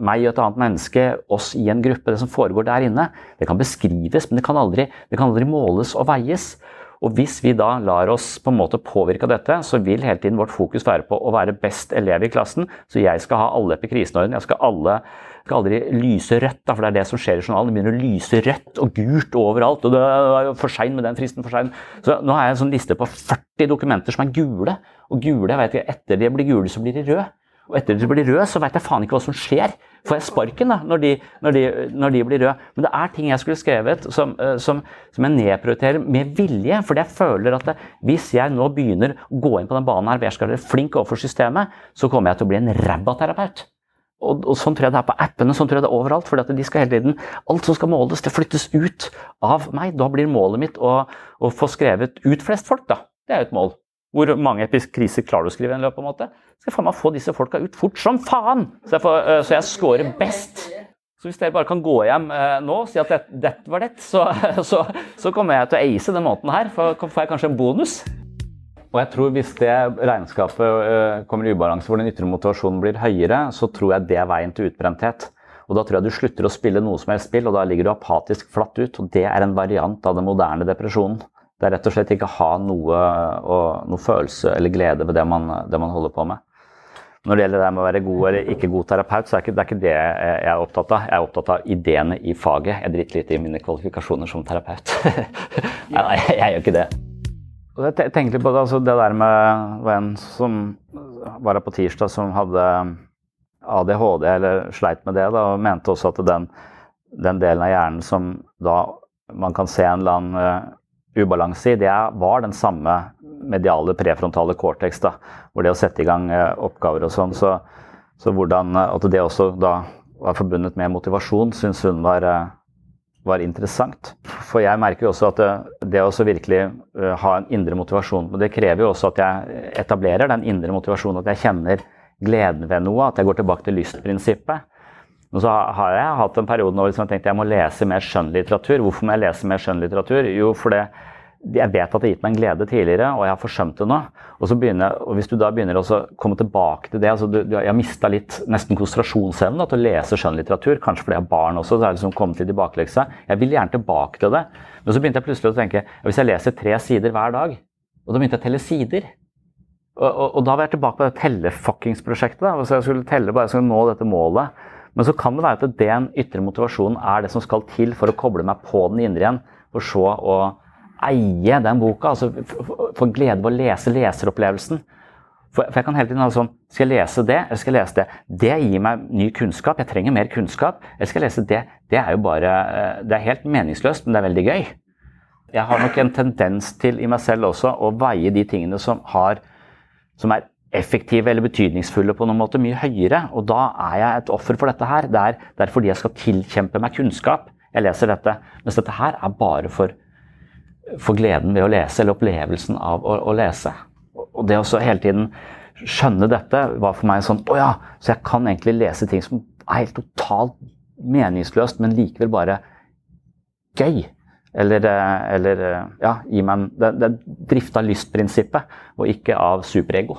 meg og et annet menneske, oss i en gruppe, det som foregår der inne, det kan beskrives, men det kan aldri, det kan aldri måles og veies. Og hvis vi da lar oss på en måte påvirke av dette, så vil hele tiden vårt fokus være på å være best elev i klassen. Så jeg skal ha alle epikrisenorden. Jeg skal, alle, skal aldri lyse rødt, da, for det er det som skjer i journalen. Det begynner å lyse rødt og gult overalt. og det er For sein med den fristen. for sein. Så nå har jeg en sånn liste på 40 dokumenter som er gule. Og gule, jeg vet ikke, etter de blir gule, så blir de røde. Og etter at de blir røde, så veit jeg faen ikke hva som skjer. Får jeg sparken da, når de, når, de, når de, blir røde? Men det er ting jeg skulle skrevet som, eh, som, som jeg nedprioriterer med vilje. Fordi jeg føler at det, hvis jeg nå begynner å gå inn på den banen her hvor jeg skal være flink overfor systemet, så kommer jeg til å bli en ræva terapeut. Og, og, sånn tror jeg det er på appene, sånn tror jeg det er overalt. For de skal hele tiden, alt som skal måles, det flyttes ut av meg. Da blir målet mitt å, å få skrevet ut flest folk, da. Det er jo et mål. Hvor mange kriser klarer du å skrive i en løpet? på en måte? Skal jeg faen meg få disse folka ut fort som faen! Så jeg, får, uh, så jeg scorer best. Så hvis dere bare kan gå hjem uh, nå og si at dette, det var det, så, så, så, kommer jeg til å ace den måten her. For får jeg kanskje en bonus. Og jeg tror hvis det regnskapet uh, kommer i ubalanse hvor den ytre motivasjonen blir høyere, så tror jeg det er veien til utbrenthet. Og da tror jeg du slutter å spille noe som helst spill, og da ligger du apatisk flatt ut. Og det er en variant av den moderne depresjonen. Det er rett og slett ikke å ha noe, noe følelse eller glede ved det man, det man, holder på med. Når det gjelder det med å være god eller ikke god terapeut, så er det ikke det jeg er opptatt av. Jeg er opptatt av ideene i faget. Jeg driter litt i mine kvalifikasjoner som terapeut. nei, nei, jeg gjør ikke det. Og jeg tenkte litt på det, altså det der med en som var her på tirsdag, som hadde ADHD eller sleit med det, da, og mente også at den, den delen av hjernen som da man kan se en eller annen uh, ubalanse i, det var den samme mediale prefrontale cortex. da, Hvor det å sette i gang uh, oppgaver og sånn. Så, så hvordan at det også da var forbundet med motivasjon, syns hun var, var, interessant. For jeg merker jo også at det, det å virkelig ha en indre motivasjon, det krever jo også at jeg etablerer den indre motivasjonen, at jeg kjenner gleden ved noe, at jeg går tilbake til lystprinsippet. Og så har jeg hatt en periode nå liksom jeg tenkte jeg må lese mer skjønnlitteratur. Hvorfor må jeg lese mer skjønnlitteratur? Jo, fordi jeg vet at det har gitt meg en glede tidligere, og jeg har forsømt det nå. Og, begynner, og Hvis du da begynner å komme tilbake til det altså du, du, Jeg har mista litt nesten konsentrasjonsevnen til å lese skjønnlitteratur, kanskje fordi jeg har barn også. så det liksom kommet litt i bakleksa. Jeg vil gjerne tilbake til det. Men så begynte jeg plutselig å tenke hvis jeg leser tre sider hver dag, og da begynte jeg å telle sider og, og, og, da var jeg tilbake på det tellefuckings-prosjektet. Altså jeg skulle telle bare jeg skulle nå dette målet. Men så kan det være at den ytre motivasjonen er det som skal til for å koble meg på den indre igjen. For så å eie den boka. altså Få glede ved å lese leseropplevelsen. For, for, jeg kan hele tiden ha sånn Skal jeg lese det, eller skal jeg lese det? Det gir meg ny kunnskap. Jeg trenger mer kunnskap. Eller skal jeg lese det? Det er jo bare eh, Det er helt meningsløst, men det er veldig gøy. Jeg har nok en tendens til i meg selv også å veie de tingene som har som er effektive eller betydningsfulle på noen måte, mye høyere. Og da er jeg et offer for dette her. Det er, det er fordi jeg skal tilkjempe meg kunnskap. Jeg leser dette. Mens dette her er bare for, for gleden ved å lese, eller opplevelsen av å, å lese. Og det å hele tiden skjønne dette var for meg sånn Å ja, så jeg kan egentlig lese ting som er helt totalt meningsløst, men likevel bare gøy. Eller, eh, eller eh, ja, gi meg en Det, det er drift av lystprinsippet, og ikke av superego.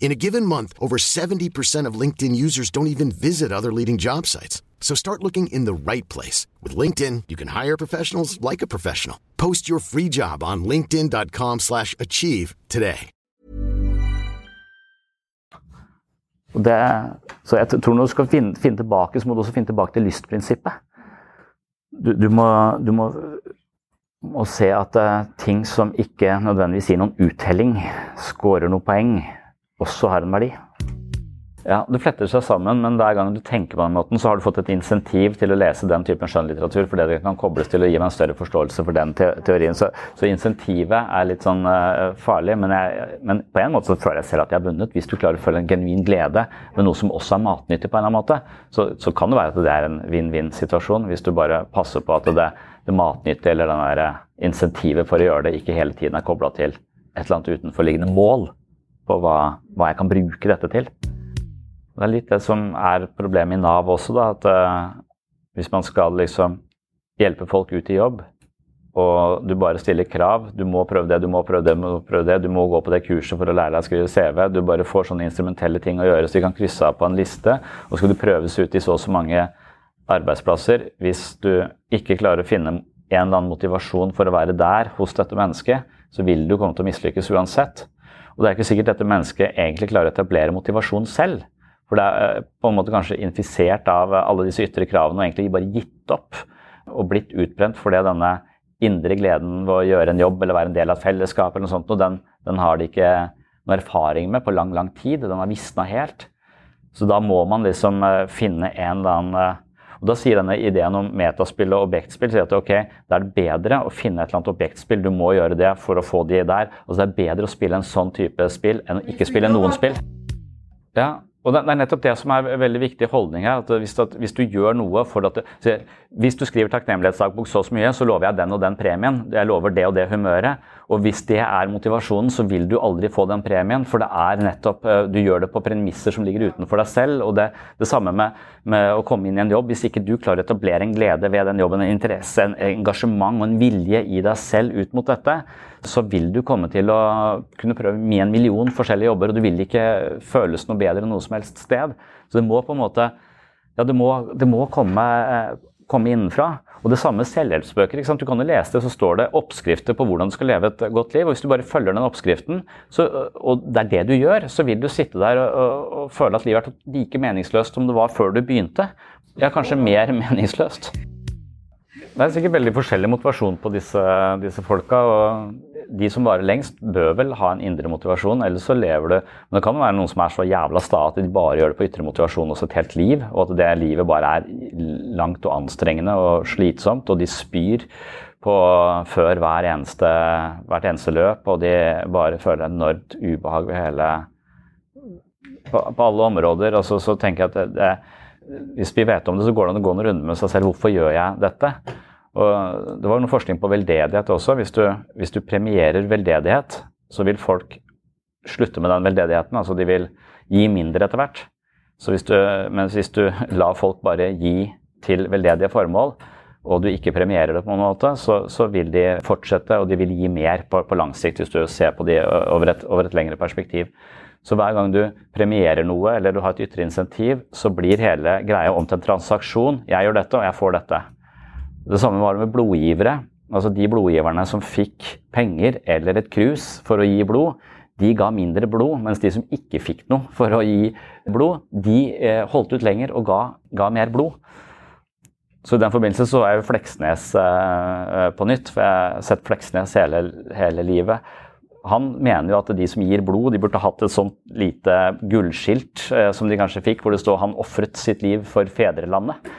In a given month, over 70% of LinkedIn users don't even visit other leading job sites. So start looking in the right place. With LinkedIn, you can hire professionals like a professional. Post your free job on linkedin.com slash achieve today. Det, så jeg tror når du skal finne, finne, tilbake, så må du også finne tilbake til lystprinsippet. Du, du, må, du må, må, se at uh, ting som ikke nødvendigvis gir noen uttelling, scorer noen poeng, også har en verdi. Ja, Det fletter seg sammen, men hver gang du tenker på den måten, så har du fått et insentiv til å lese den typen skjønnlitteratur, fordi det kan kobles til å gi meg en større forståelse for den te teorien. Så, så, insentivet er litt sånn uh, farlig, men, jeg, men, på en måte så føler jeg selv at jeg har vunnet. Hvis du klarer å føle en genuin glede med noe som også er matnyttig på en eller annen måte, så, så kan det være at det er en vinn-vinn-situasjon, hvis du bare passer på at det, det matnyttige eller den der insentivet for å gjøre det ikke hele tiden er kobla til et eller annet utenforliggende mål på hva, hva, jeg kan bruke dette til. Det er litt det som er problemet i Nav også, da, at uh, hvis man skal liksom hjelpe folk ut i jobb, og du bare stiller krav Du må prøve det, du må prøve det, du må prøve det, du må gå på det kurset for å lære deg å skrive CV. Du bare får sånne instrumentelle ting å gjøre så de kan krysse av på en liste. Og skal du prøves ut i så og så mange arbeidsplasser. Hvis du ikke klarer å finne en eller annen motivasjon for å være der hos dette mennesket, så vil du komme til å mislykkes uansett. Og det er ikke sikkert dette mennesket egentlig klarer å etablere motivasjon selv. For det er eh, på en måte kanskje infisert av alle disse ytre kravene og egentlig bare gitt opp. Og blitt utbrent fordi denne indre gleden ved å gjøre en jobb eller være en del av et fellesskap eller noe sånt, og den, den har de ikke noe erfaring med på lang, lang tid. Den har visna helt. Så da må man liksom eh, finne en eller annen eh, og Da sier denne ideen om metaspill og objektspill sier at ok, da er det bedre å finne et eller annet objektspill. Du må gjøre det for å få de der. Altså Det er bedre å spille en sånn type spill enn å ikke spille noen spill. Ja, og Det er nettopp det som er en veldig viktig holdning her. at Hvis, at hvis du gjør noe for at du, Hvis du skriver takknemlighetsdagbok så og så mye, så lover jeg den og den premien. Jeg lover det og det humøret. Og hvis det er motivasjonen, så vil du aldri få den premien. For det er nettopp eh, Du gjør det på premisser som ligger utenfor deg selv. Og det, det samme med, med, å komme inn i en jobb. Hvis ikke du klarer å etablere en glede ved den jobben, en interesse, en engasjement og en vilje i deg selv ut mot dette, så vil du komme til å kunne prøve med en million forskjellige jobber, og du vil ikke føles noe bedre enn noe som helst sted. Så det må på en måte Ja, det må, det må komme, komme innenfra. Og det samme selvhjelpsbøker. Du kan jo lese det, så står det oppskrifter på hvordan du skal leve et godt liv. og Hvis du bare følger den oppskriften, så, og det er det du gjør, så vil du sitte der og, og, og føle at livet er like meningsløst som det var før du begynte. Ja, kanskje mer meningsløst. Det er sikkert veldig forskjellig motivasjon på disse, disse folka. og de som varer lengst, bør vel ha en indre motivasjon, ellers så lever du Men det kan være noen som er så jævla sta at de bare gjør det på ytre motivasjon også et helt liv, og at det livet bare er langt og anstrengende og slitsomt, og de spyr på før hver eneste, hvert eneste løp, og de bare føler enormt ubehag ved hele på, på alle områder. Og så, så tenker jeg at det, det, hvis vi vet om det, så går det an å gå en runde med seg selv. Hvorfor gjør jeg dette? Og det var noe forskning på veldedighet også. Hvis du, hvis du, premierer veldedighet, så vil folk slutte med den veldedigheten. Altså de vil gi mindre etter hvert. Hvis du, mens hvis du lar folk bare gi til veldedige formål, og du ikke premierer det på noen måte, så, så vil de fortsette, og de vil gi mer på, på lang sikt, hvis du ser på de over et, over et lengre perspektiv. Så hver gang du premierer noe, eller du har et ytre insentiv, så blir hele greia om til en transaksjon. Jeg gjør dette, og jeg får dette. Det samme var det med blodgivere. Altså De blodgiverne som fikk penger eller et krus for å gi blod, de ga mindre blod, mens de som ikke fikk noe for å gi blod, de eh, holdt ut lenger og ga, ga, mer blod. Så i den forbindelse så er jo Fleksnes eh, på nytt, for jeg har sett Fleksnes hele, hele livet. Han mener jo at de som gir blod, de burde hatt et sånt lite gullskilt eh, som de kanskje fikk, hvor det står 'Han ofret sitt liv for fedrelandet'.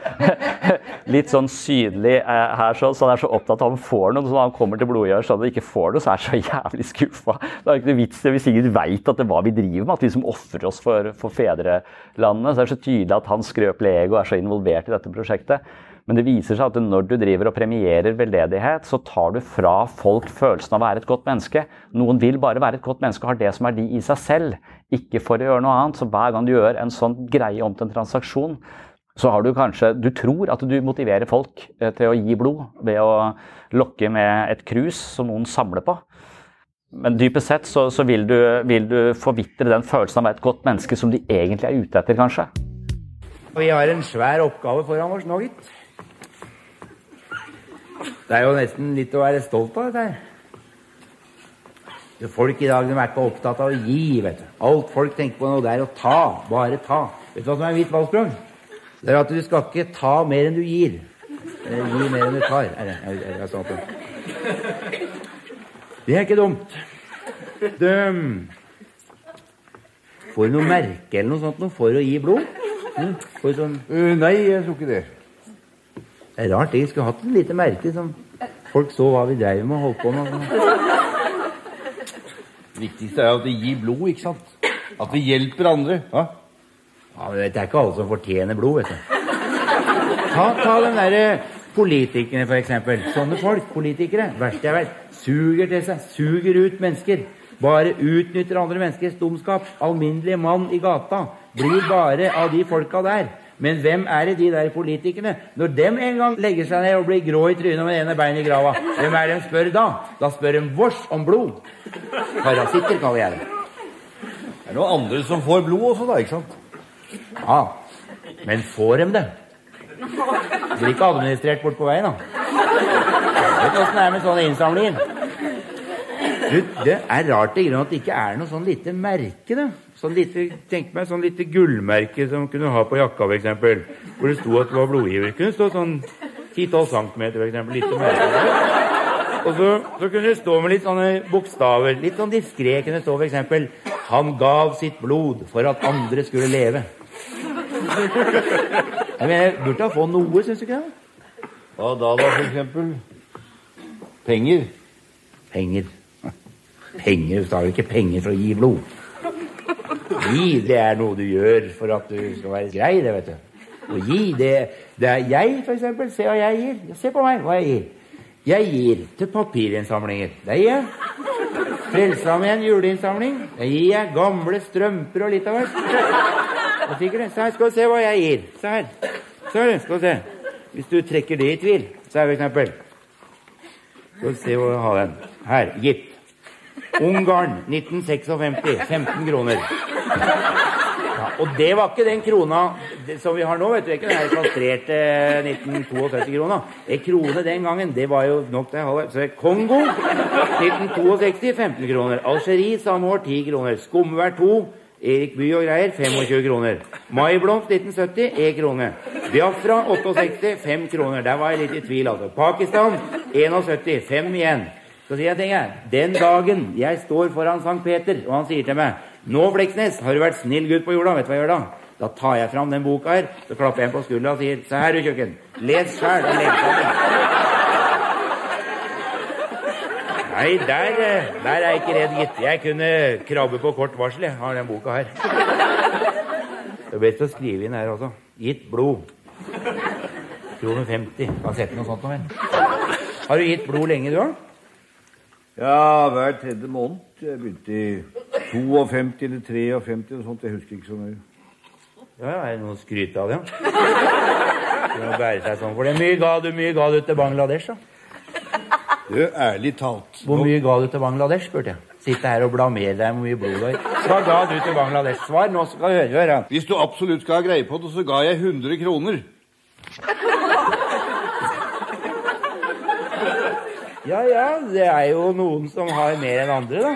Litt sånn sydlig eh, her, så, så han er så opptatt av om han får noe. Så når han kommer til blodgiver så han ikke får noe, så er han så jævlig skuffa. Det er ikke noe vits hvis ingen veit at det er hva vi driver med, at vi som ofrer oss for, for fedrelandet. Så er det så tydelig at hans skrøpelige ego er så involvert i dette prosjektet. Men det viser seg at når du driver og premierer veldedighet, så tar du fra folk følelsen av å være et godt menneske. Noen vil bare være et godt menneske og har det som verdi i seg selv, ikke for å gjøre noe annet. Så hver gang du gjør en sånn greie om til en transaksjon, så har du kanskje Du tror at du motiverer folk eh, til å gi blod ved å lokke med et krus som noen samler på. Men dypest sett så, så vil, du, vil, du, forvitre den følelsen av å være et godt menneske som de egentlig er ute etter, kanskje. Vi har en svær oppgave foran oss nå, gitt. Det er jo nesten litt å være stolt av, dette her. Folk i dag de er ikke opptatt av å gi. vet du. Alt folk tenker på nå, det er å ta. Bare ta. Vet du hva som er mitt valgspråk? Det er at du skal ikke ta mer enn du gir. Eller gi mer enn du tar. Er det, er, er, sånn det er ikke dumt. Du Får du noe merke eller noe sånt noe for å gi blod? Mm, sånn... uh, nei, jeg tror ikke det. Det er rart. Jeg skulle hatt et lite merke som folk så hva vi dreiv med og holdt på med. Det viktigste er at vi gir blod, ikke sant? At vi hjelper andre. Ja? Ja, men Det er ikke alle som fortjener blod, vet du. Ta, ta den derre politikerne, for eksempel. Sånne folk, politikere, verst jeg vet, suger til seg, suger ut mennesker. Bare utnytter andre menneskers dumskap. Alminnelige mann i gata blir bare av de folka der. Men hvem er det de der politikerne? Når dem en gang legger seg ned og blir grå i trynet med ene beinet i grava, hvem er det de spør da? Da spør de vårs om blod. Parasitter, kaller jeg det. Det er noen andre som får blod også, da, ikke sant? Ja, men får de det? Det blir ikke administrert bort på veien, da. Vet du åssen det er med sånne innsamlinger? Det er rart det, at det ikke er noe sånn lite merke. da. Sånn lite, tenk meg sånn lite gullmerke som kunne ha på jakka, f.eks. Hvor det sto at det var blodgiver. Kunne stå sånn 10-12 cm, f.eks. Lite merke. Og så, så, kunne det stå med litt sånne bokstaver. Litt sånn diskré kunne det stå f.eks. Han gav sitt blod for at andre skulle leve. Jeg mener, burde ha fått noe, syns du ikke det? Hva da, da, for eksempel? Penger? Penger. Penger, Du tar jo ikke penger for å gi blod. Gi, det er noe du gjør for at du skal være grei, det, vet du. Å gi, det, det er jeg, for eksempel. Se hva jeg gir. Se på meg, hva jeg gir. Jeg gir til papirinnsamlinger. Det gir jeg. Frelsesarmeen juleinnsamling. Det gir jeg. Gamle strømper og litt av hvert. Se her, skal du se hva jeg gir. Se her. Se her, skal du se. Hvis du trekker det i tvil, så er for eksempel Skal du se hvor jeg har den. Her. Gitt. Ungarn 1956. 15 kroner. Ja, og det var ikke den krona som vi har nå. vet du, ikke den her kastrerte 1972-krona. En krone den gangen, det var jo nok til å ha Så Kongo 1962 15 kroner. Algerie samme år 10 kroner. Skumvær 2 Erik Bye og greier 25 kroner. Maiblomst 1970 1 krone. Biafra 68 5 kroner. Der var jeg litt i tvil, altså. Pakistan 71 5 igjen. Så sier jeg ting, jeg. Den dagen jeg står foran Sankt Peter, og han sier til meg 'Nå, Fleksnes, har du vært snill gutt på jorda.' Vet du hva jeg gjør da? Da tar jeg fram den boka her, så klapper jeg en på skuldra og sier 'Se her, du kjøkken. Les sjæl og les sammen'. Nei, der, der er jeg ikke redd, gitt. Jeg kunne krabbe på kort varsel. Jeg har den boka her. Det er best å skrive inn her også. Gitt blod. Kroner 50. Har sett noe sånt noe, vel? Har du gitt blod lenge, du, da? Ja, hver tredje måned. Jeg begynte i 52 eller 53 eller sånt. Jeg husker ikke så nøye. Ja, ja, er det noe å skryte av, ja? Det må bære seg sånn. For det mye ga du mye ga du til Bangladesh, da? Du, ærlig talt Hvor mye ga du til Bangladesh, spurte jeg. Sitte her og blamere deg hvor mye blod du har. Hva ga du til Bangladesh? Svar, nå skal du høre. høre. Hvis du absolutt skal ha greie på det, så ga jeg 100 kroner. Ja, ja, det er jo noen som har mer enn andre, da.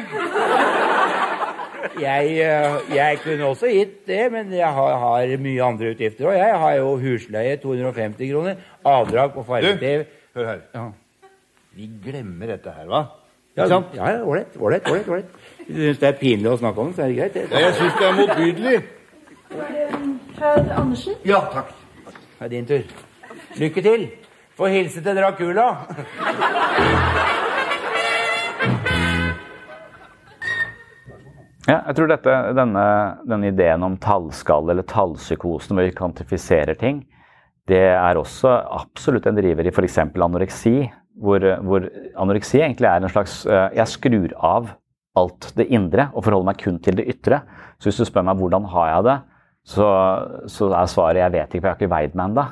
Jeg, eh, jeg kunne også gitt det, men jeg har, har mye andre utgifter òg. Jeg har jo husleie 250 kroner, avdrag på farge-TV. Hør her. Ja. Vi glemmer dette her, hva? Ja, sant? ja, ålreit, ålreit, ålreit. ålreit. Hvis du syns det er pinlig å snakke om det, så er det greit. det. Ja, jeg syns det er motbydelig. Herr Andersen. Ja, takk. Det er din tur. Lykke til. Få hilse til Dracula. Ja, jeg tror dette, denne, denne ideen om tallskall eller tallpsykosen, hvor vi kvantifiserer ting, det er også absolutt en driver i f.eks. anoreksi. Hvor, hvor anoreksi egentlig er en slags eh, Jeg skrur av alt det indre og forholder meg kun til det ytre. Så hvis du spør meg hvordan har jeg det, så, så er svaret jeg vet ikke, for jeg har ikke veid meg ennå.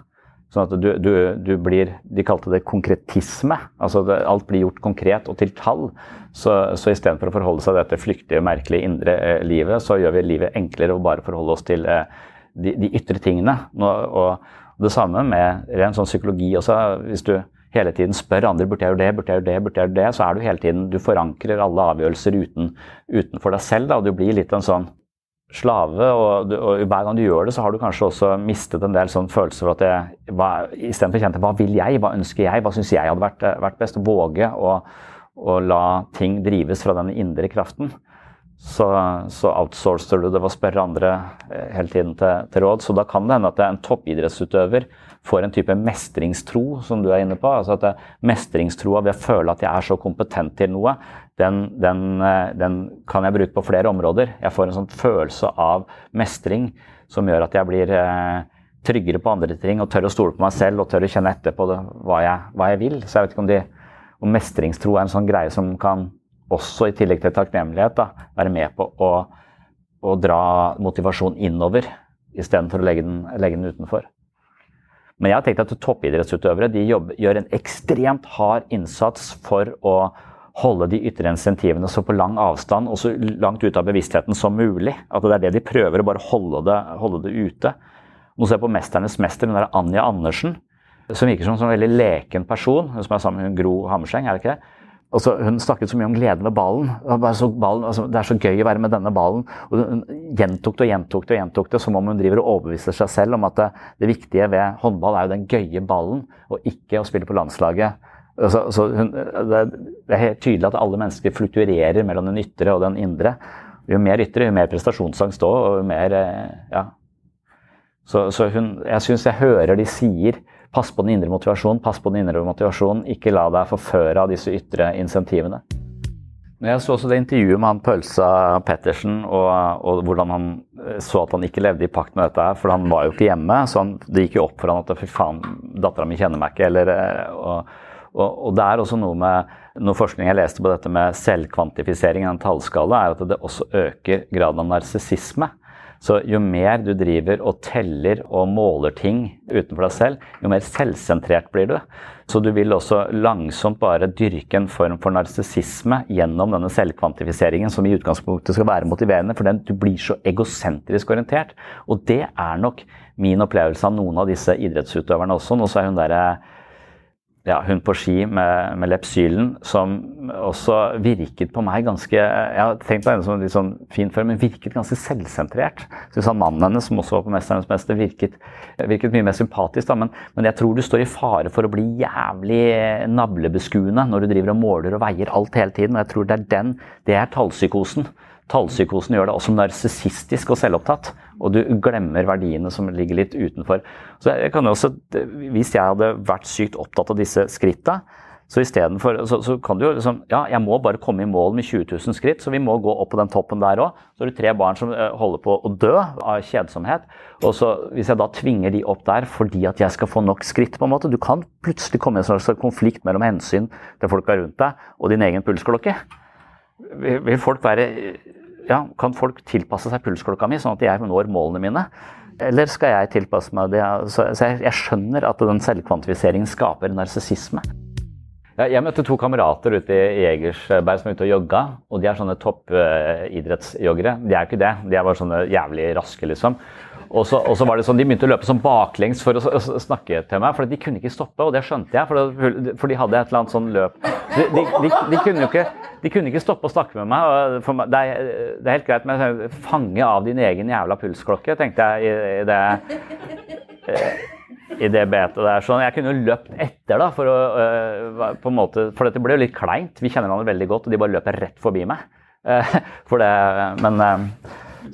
Sånn at du, du, du, blir De kalte det konkretisme. altså det, Alt blir gjort konkret og til tall. Så, så istedenfor å forholde seg til dette flyktige, merkelige indre eh, livet, så gjør vi livet enklere å bare forholde oss til eh, de, de, ytre tingene. Nå, og, det samme med ren sånn psykologi også. Hvis du hele tiden spør andre burde jeg gjøre det, burde jeg gjøre det, burde jeg gjøre det, så er du hele tiden Du forankrer alle avgjørelser uten, utenfor deg selv. Da, og du blir litt en sånn slave, og, og, hver gang du gjør det, så har du kanskje også mistet en del sånn følelser for at jeg, hva, istedenfor å kjenne hva vil jeg, hva ønsker jeg, hva syns jeg hadde vært, vært best, våge å, å, la ting drives fra den indre kraften. Så, så outsourcer du det ved å spørre andre eh, hele tiden til, til råd. Så da kan det hende at en toppidrettsutøver får en type mestringstro, som du er inne på. altså at Mestringstroa ved å føle at jeg er så kompetent til noe, den, den, eh, den, kan jeg bruke på flere områder. Jeg får en sånn følelse av mestring som gjør at jeg blir eh, tryggere på andre ting og tør å stole på meg selv og tør å kjenne etter på det, hva, jeg, hva, jeg, vil. Så jeg vet ikke om, de, om mestringstro er en sånn greie som kan også, i tillegg til takknemlighet, da, være med på å, å dra motivasjon innover istedenfor å legge den, legge den utenfor. Men jeg har tenkt at toppidrettsutøvere de jobber, gjør en ekstremt hard innsats for å holde de ytre insentivene så på lang avstand og så langt ute av bevisstheten som mulig. At det er det de prøver, å bare holde det, holde det ute. Nå ser jeg på 'Mesternes mester', hun der Anja Andersen, som virker som en sånn veldig leken person. Hun som er sammen med Gro Hammerseng, er det ikke det? Altså, hun snakket så mye om gleden ved ballen. ballen altså, det er så gøy å være med denne ballen. Og hun gjentok det og gjentok det, og gjentok det, som om hun driver og overbeviser seg selv om at det, det viktige ved håndball er jo den gøye ballen, og ikke å spille på landslaget. Altså, så hun, det, er helt tydelig at alle mennesker fluktuerer mellom den ytre og den indre. jo mer ytre, jo mer prestasjonsangst òg, og jo mer eh, Ja. Så, så hun, jeg syns jeg hører de sier pass på den indre motivasjonen, pass på den indre motivasjonen, ikke la deg forføre av disse ytre insentivene. Men jeg så også det intervjuet med han Pølsa Pettersen, og, og, hvordan han eh, så at han ikke levde i pakt med dette her, for han var jo ikke hjemme. Så han, det gikk jo opp for han at fy faen, dattera mi kjenner meg ikke. Eller, eh, og, og, og, det er også noe med noe forskning jeg leste på dette med selvkvantifisering i en tallskala, er at det også øker graden av narsissisme. Så jo mer du driver og teller og måler ting utenfor deg selv, jo mer selvsentrert blir du. Så du vil også langsomt bare dyrke en form for narsissisme gjennom denne selvkvantifiseringen, som i utgangspunktet skal være motiverende, for den, du blir så egosentrisk orientert. Og det er nok min opplevelse av noen av disse idrettsutøverne også. Nå så er hun derre ja, hun på ski med, med Lepsylen, som også virket på meg ganske Jeg har tenkt på henne som litt sånn fin før, men virket ganske selvsentrert. Syns han mannen hennes, som også var på 'Mesternes mester', virket, virket mye mer sympatisk. Da. Men, men, jeg tror du står i fare for å bli jævlig navlebeskuende når du driver og måler og veier alt hele tiden. Og jeg tror det er den Det er tallpsykosen. Tallpsykosen gjør deg også narsissistisk og selvopptatt. Og du glemmer verdiene som ligger litt utenfor. Så jeg kan også, Hvis jeg hadde vært sykt opptatt av disse skritta, så istedenfor så, så kan du jo liksom Ja, jeg må bare komme i mål med 20 000 skritt, så vi må gå opp på den toppen der òg. Så har du tre barn som eh, holder på å dø av kjedsomhet. Og så hvis jeg da tvinger de opp der fordi at jeg skal få nok skritt, på en måte Du kan plutselig komme i en slags konflikt mellom hensyn til folka rundt deg og din egen pulsklokke. Vil folk være ja, kan folk tilpasse seg pulsklokka mi, sånn at jeg når målene mine? Eller skal jeg tilpasse meg det? Så jeg, skjønner at den selvkvantifiseringen skaper narsissisme. Jeg møtte to kamerater ute i Egersberg som er ute og jogga. Og de er sånne toppidrettsjoggere. De er jo ikke det. De er bare sånne jævlig raske, liksom. Og så, og så, var det sånn, De begynte å løpe sånn baklengs for å, snakke til meg, for de kunne ikke stoppe. Og det skjønte jeg, for de hadde et eller annet sånn løp. De, de, de, de kunne jo ikke, kunne ikke, stoppe å snakke med meg. meg det, er, det, er, helt greit men fange av din egen jævla pulsklokke, tenkte jeg i, i det i det betet der. Så jeg kunne jo løpt etter, da, for, å, uh, på en måte, for dette ble jo litt kleint. Vi kjenner hverandre veldig godt, og de bare løper rett forbi meg. Uh, for det, men uh,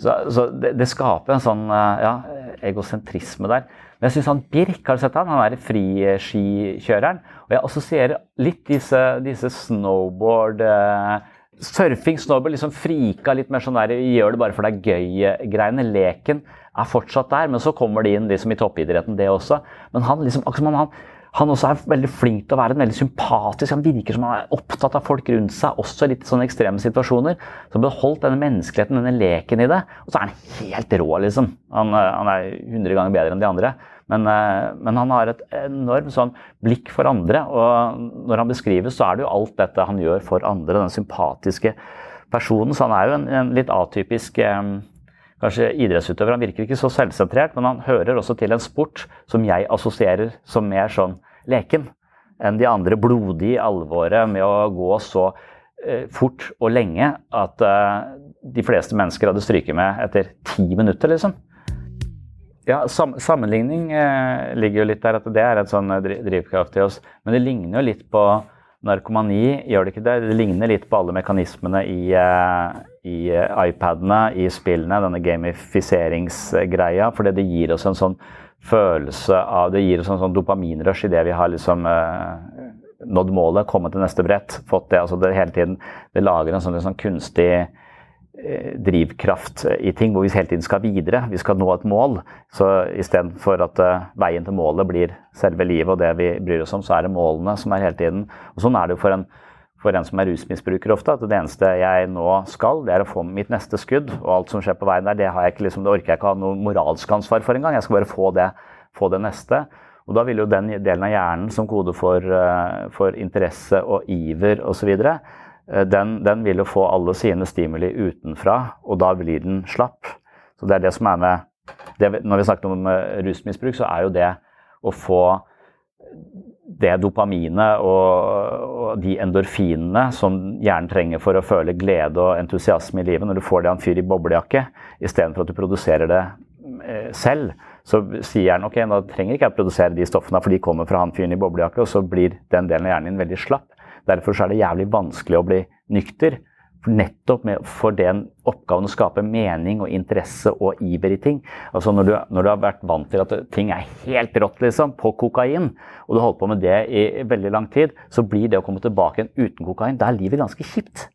så, så det, det, skaper en sånn ja, egosentrisme der. Men jeg syns han Birk, har du sett han? Han er friskikjøreren. Og jeg assosierer litt disse, disse snowboard Surfing, snowboard, liksom frika litt mer sånn der gjør det bare for det er gøy-greiene. Leken er fortsatt der, men så kommer det inn liksom i toppidretten, det også. Men han liksom, han han også er veldig flink til å være en veldig sympatisk Han virker som han er opptatt av folk rundt seg, også litt sånne ekstreme situasjoner. Så han beholdt denne menneskeligheten, denne leken i det. Og så er han helt rå, liksom. Han, eh, han er 100 ganger bedre enn de andre. Men, eh, men, han har et enormt sånn blikk for andre. Og når han beskrives, så er det jo alt dette han gjør for andre. Den sympatiske personen. Så han er jo en, en litt atypisk eh, kanskje idrettsutøver. Han virker ikke så selvsentrert, men han hører også til en sport som jeg assosierer som mer sånn leken enn de andre blodige alvoret med å gå så eh, fort og lenge at de fleste mennesker hadde stryket med etter ti minutter, liksom. Ja, sam Sammenligning eh, ligger jo litt der, at det er en sånn eh, drivkraft i oss. Men det ligner jo litt på narkomani, gjør det ikke det? Det ligner litt på alle mekanismene i, eh, i eh, iPadene, i spillene, denne gamifiseringsgreia. Fordi det gir oss en sånn følelse av Det gir oss en sånn dopaminrush idet vi har liksom eh, nådd målet, kommet til neste brett, fått det. altså det hele tiden, det lager en sånn, en sånn kunstig drivkraft i ting hvor vi hele tiden skal videre. Vi skal nå et mål. Så istedenfor at uh, veien til målet blir selve livet og det vi bryr oss om, så er det målene som er hele tiden. Og sånn er det jo for en for en som er rusmisbruker ofte, at det eneste jeg nå skal, det er å få mitt neste skudd. Og alt som skjer på veien der, det, ikke, liksom, det orker jeg ikke ha noe moralsk ansvar for engang. Jeg skal bare få det, få det, neste. Og da vil jo den delen av hjernen som kode for, eh, for interesse og iver osv., eh, den, den vil jo få alle sine stimuli utenfra, og da blir den slapp. Så det er det som er med det, Når vi snakker om eh, rusmisbruk, så er jo det å få det dopaminet og, og, de endorfinene som hjernen trenger for å føle glede og entusiasme i livet, når du får det av en fyr i boblejakke, istedenfor at du produserer det eh, selv, så sier hjernen ok, nå trenger ikke jeg produsere de stoffene, for de kommer fra han fyren i boblejakke, og så blir den delen av hjernen din veldig slapp. Derfor er det jævlig vanskelig å bli nykter. Nettopp med, for den oppgaven å skape mening og interesse og iver i ting. Altså når du, når du har vært vant til at ting er helt rått liksom, på kokain, og du har holdt på med det i, veldig lang tid, så blir det å komme tilbake igjen uten kokain, da er livet ganske kjipt.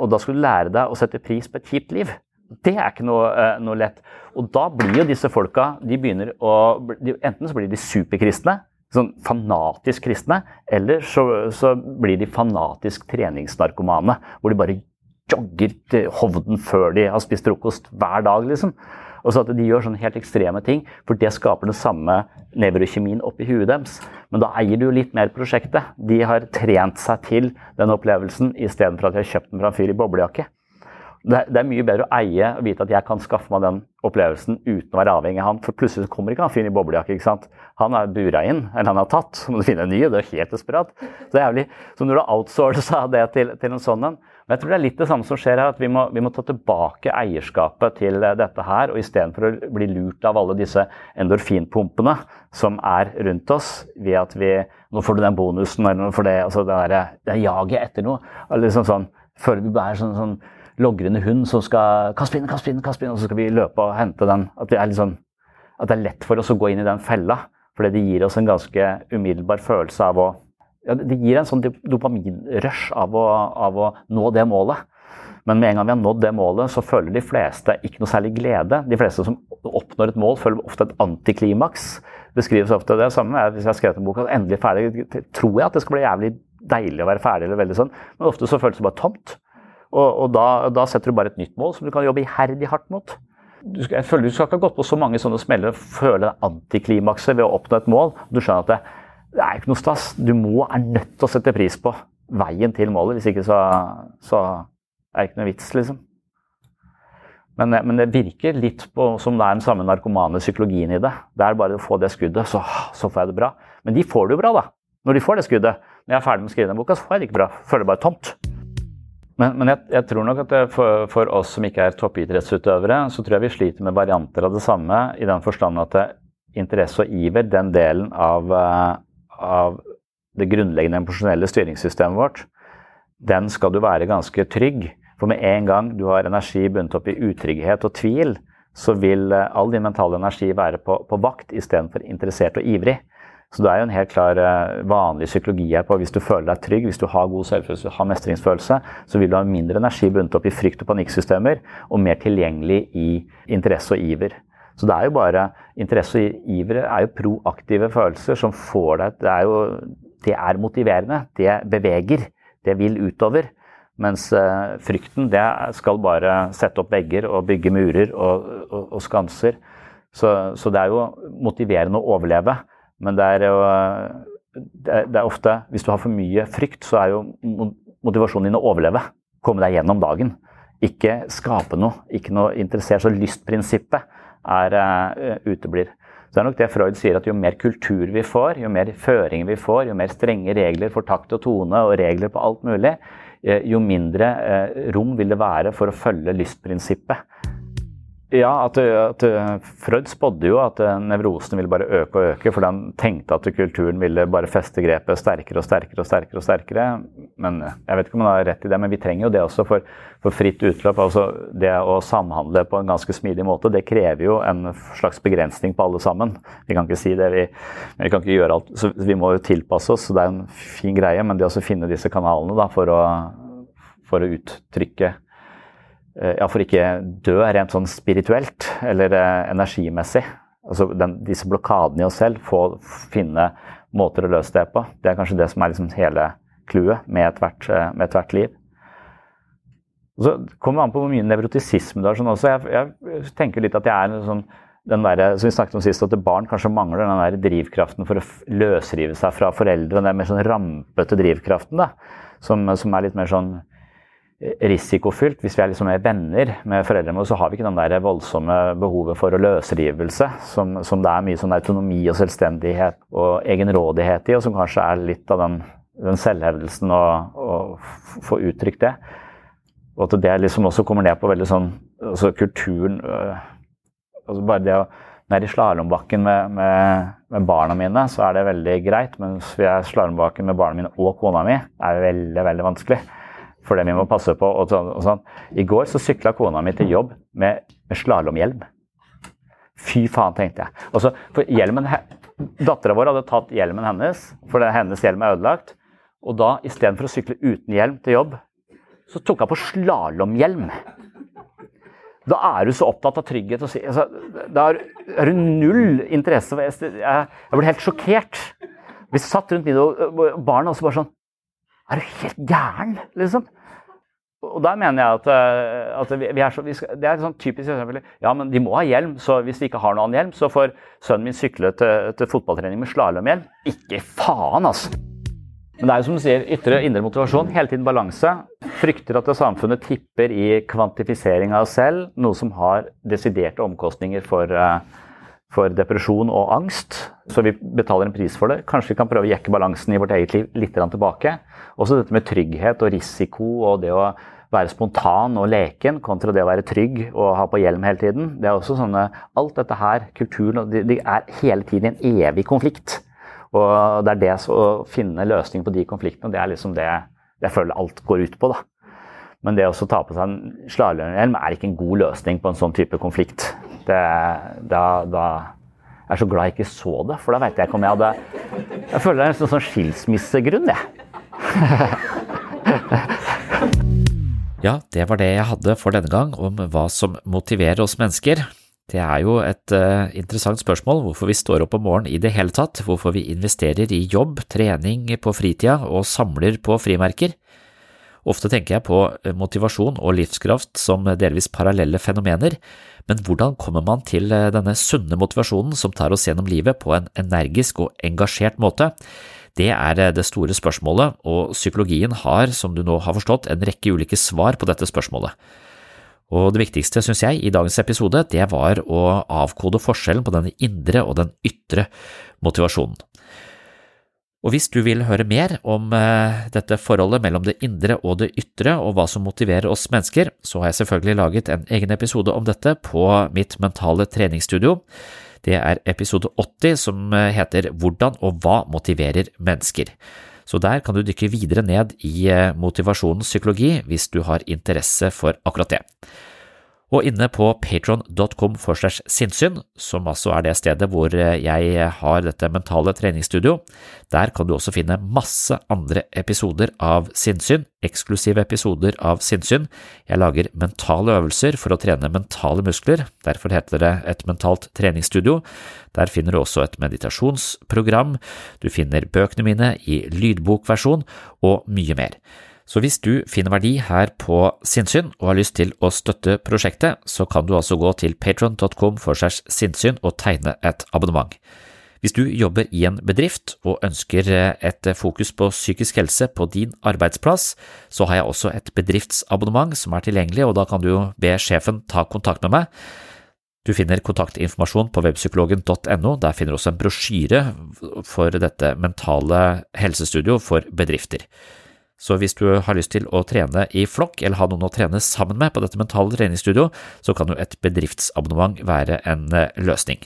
Og da skal du lære deg å sette pris på et kjipt liv. Det er ikke noe, uh, noe lett. Og da blir jo disse folka de begynner å, Enten så blir de superkristne, sånn fanatisk kristne, eller så, så, blir de fanatisk treningsnarkomane. Hvor de bare jogger til Hovden før de har spist frokost hver dag. liksom. Og så at De gjør sånne helt ekstreme ting, for det skaper den samme nevrokjemien oppi huet deres. Men da eier du jo litt mer prosjektet. De har trent seg til den opplevelsen istedenfor at de har kjøpt den fra en fyr i boblejakke. Det det er, mye bedre å eie og vite at jeg kan skaffe meg den opplevelsen uten å være avhengig av han. For plutselig kommer ikke han fyren i boblejakke. ikke sant? Han er bura inn, eller han er tatt. Så må du finne en ny. Det er helt desperat. Så, det er jævlig. så når du har outsourca det til, til en sånn en men jeg tror det er litt det samme som skjer her, at vi må, vi må ta tilbake eierskapet til eh, dette her. Og istedenfor å bli lurt av alle disse endorfinpumpene som er rundt oss ved at vi Nå får du den bonusen, eller nå får det altså det, der, det er jaget etter noe. Liksom sånn, Føler vi bare sånn, sånn logrende hund som skal kaste pinnen, kaste pinnen, kaste pinnen, og så skal vi løpe og hente den. At er sånn, at det er lett for oss å gå inn i den fella. Fordi det gir oss en ganske umiddelbar følelse av å ja, Det gir en sånn dopaminrush av å, av å nå det målet. Men med en gang vi har nådd det målet, så føler de fleste ikke noe særlig glede. De fleste som oppnår et mål, føler ofte et antiklimaks. Beskrives ofte det samme hvis jeg har skrevet en bok og endelig ferdig, tror jeg at det skal bli jævlig deilig å være ferdig, eller veldig sånn. men ofte så føles det bare tomt. Og, og da, da, setter du bare et nytt mål som du kan jobbe iherdig hardt mot. Du jeg føler Du skal ikke ha gått på så mange sånne smeller og føle antiklimakset ved å oppnå et mål. Du skjønner at det, det er ikke noe stas. Du må, er nødt til å sette pris på veien til målet. Hvis ikke så, så er det ikke noe vits, liksom. Men, men, det virker litt på, som det er den samme narkomane psykologien i det. Det er bare å få det skuddet, så, så får jeg det bra. Men de får det jo bra, da. Når de får det skuddet. Når jeg er ferdig med å skrive den boka, så får jeg det ikke bra. Føler det bare tomt. Men, men jeg, jeg, tror nok at for, for, oss som ikke er toppidrettsutøvere, så tror jeg vi sliter med varianter av det samme, i den forstand at interesse og iver, den delen av, eh, av det grunnleggende emosjonelle styringssystemet vårt, den skal du være ganske trygg. For med en gang du har energi bundet opp i utrygghet og tvil, så vil eh, all din mentale energi være på, på vakt istedenfor interessert og ivrig. Så det er jo en helt klar eh, vanlig psykologi her på hvis du føler deg trygg, hvis du har god selvfølelse, har mestringsfølelse, så vil du ha mindre energi bundet opp i frykt og panikksystemer, og mer tilgjengelig i interesse og iver. Så det er jo bare Interesse og iver er jo proaktive følelser som får deg Det er jo det er motiverende. Det beveger. Det vil utover. Mens uh, frykten det skal bare sette opp vegger og bygge murer og, og, og skanser. Så, så, det er jo motiverende å overleve. Men det er jo det er ofte Hvis du har for mye frykt, så er jo motivasjonen din å overleve. Komme deg gjennom dagen. Ikke skape noe. Ikke noe interessert. Så lystprinsippet er uh, uteblir. Så det er nok det Freud sier, at jo mer kultur vi får, jo mer føringer vi får, jo mer strenge regler for takt og tone og regler på alt mulig, eh, jo mindre uh, rom vil det være for å følge lystprinsippet. Ja, at, at, Freud spådde jo at eh, nevrosen ville bare øke og øke, fordi han tenkte at kulturen ville bare feste grepet sterkere og sterkere og sterkere. og sterkere. Men Jeg vet ikke om han har rett i det, men vi trenger jo det også for, for fritt utløp. altså Det å samhandle på en ganske smidig måte, det krever jo en slags begrensning på alle sammen. Vi kan ikke si det, vi, vi kan ikke gjøre alt, så vi må jo tilpasse oss. så Det er en fin greie, men det å finne disse kanalene da, for, å, for å uttrykke Eh, ja, for ikke dø rent sånn spirituelt eller eh, energimessig. Altså den, disse blokadene i oss selv, få finne måter å løse det på. Det er kanskje det som er liksom hele clouet med ethvert eh, et hvert liv. Og så kommer det an på hvor mye nevrotisisme du har. Sånn også. Jeg, jeg, tenker litt at jeg er sånn den der, som vi snakket om sist, at barn kanskje mangler den der drivkraften for å løsrive seg fra foreldre. Den mer sånn rampete drivkraften da, som, som er litt mer sånn risikofylt. Hvis vi er liksom venner med foreldrene våre, så har vi ikke den der voldsomme behovet for å løsrivelse som, som, det er mye sånn autonomi og selvstendighet og egenrådighet i, og som kanskje er litt av den, den selvhevdelsen å få uttrykt det. Og at det liksom også kommer ned på veldig sånn altså kulturen øh, altså Bare det å Når i slalåmbakken med, med, med, barna mine, så er det veldig greit. Mens vi er i slalåmbakken med barna mine og kona mi, er veldig, veldig vanskelig. For det vi må passe på. Og sånn, og sånn. I går så sykla kona mi til jobb med, med slalåmhjelm. Fy faen, tenkte jeg. Også, for hjelmen, Dattera vår hadde tatt hjelmen hennes, for hennes hjelm er ødelagt. Og da, istedenfor å sykle uten hjelm til jobb, så tok hun på slalåmhjelm. Da er du så opptatt av trygghet. Og, altså, da har du null interesse for Jeg, jeg ble helt sjokkert. Vi satt rundt middag, og barna også bare sånn Er du helt gæren? liksom? Og der mener jeg at, eh, at vi, er så, vi skal, Det er et sånn typisk eksempel. Ja, men de må ha hjelm, så hvis de ikke har noen annen hjelm, så får sønnen min sykle til, til fotballtrening med slalåmhjelm. Ikke faen, altså! Men det er jo som du sier, ytre og indre motivasjon. Hele tiden balanse. Frykter at samfunnet tipper i kvantifisering av oss selv, noe som har desiderte omkostninger for, eh, for depresjon og angst. Så vi betaler en pris for det. Kanskje vi kan prøve å jekke balansen i vårt eget liv litt tilbake. Også dette med trygghet og risiko og det å være spontan og leken kontra det å være trygg og ha på hjelm hele tiden. Det er også sånne, Alt dette her, kulturen, de er hele tiden en evig konflikt. Og det er det å finne løsning på de konfliktene, det er liksom det jeg føler alt går ut på. da. Men det å ta på seg en slalåmhjelm er ikke en god løsning på en sånn type konflikt. Det, da, da jeg er så glad jeg ikke så det, for da veit jeg ikke om jeg hadde Jeg føler det er en sånn skilsmissegrunn, jeg. ja, det var det jeg hadde for denne gang om hva som motiverer oss mennesker. Det er jo et uh, interessant spørsmål hvorfor vi står opp om morgenen i det hele tatt, hvorfor vi investerer i jobb, trening på fritida og samler på frimerker. Ofte tenker jeg på eh, motivasjon og livskraft som delvis parallelle fenomener, men hvordan kommer man til eh, denne sunne motivasjonen som tar oss gjennom livet på en energisk og engasjert måte? Det er det store spørsmålet, og psykologien har, som du nå har forstått, en rekke ulike svar på dette spørsmålet. Og det viktigste, synes jeg, i dagens episode, det var å avkode forskjellen på den indre og den ytre motivasjonen. Og hvis du vil høre mer om eh, dette forholdet mellom det indre og det ytre, og hva som motiverer oss mennesker, så har jeg selvfølgelig laget en egen episode om dette på mitt mentale treningsstudio. Det er episode 80 som heter Hvordan og hva motiverer mennesker. Så der kan du dykke videre ned i eh, motivasjonens psykologi hvis du har interesse for akkurat det. Og inne på patron.com for segs sinnssyn, som altså er det stedet hvor eh, jeg har dette mentale treningsstudio, der kan du også finne masse andre episoder av sinnssyn, eksklusive episoder av sinnssyn. Jeg lager mentale øvelser for å trene mentale muskler, derfor heter det et mentalt treningsstudio. Der finner du også et meditasjonsprogram, du finner bøkene mine i lydbokversjon og mye mer. Så hvis du finner verdi her på sinnssyn og har lyst til å støtte prosjektet, så kan du altså gå til patron.com for segs sinnssyn og tegne et abonnement. Hvis du jobber i en bedrift og ønsker et fokus på psykisk helse på din arbeidsplass, så har jeg også et bedriftsabonnement som er tilgjengelig, og da kan du be sjefen ta kontakt med meg. Du finner kontaktinformasjon på webpsykologen.no, der finner du også en brosjyre for dette mentale helsestudio for bedrifter. Så hvis du har lyst til å trene i flokk eller ha noen å trene sammen med på dette mentale treningsstudio, så kan jo et bedriftsabonnement være en eh, løsning.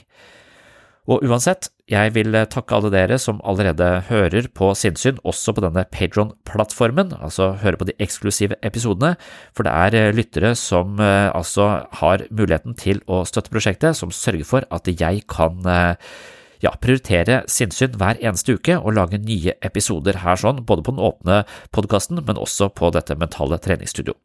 Og uansett, jeg vil eh, takke alle dere som allerede hører på Sinnsyn, også på denne Patron-plattformen, altså hører på de eksklusive episodene, for det er eh, lyttere som altså har muligheten til å støtte prosjektet, som sørger for at jeg kan ja, prioritere sinnssyn hver eneste uke og lage nye episoder her sånn, både på den åpne podkasten, men også på dette mentale treningsstudio.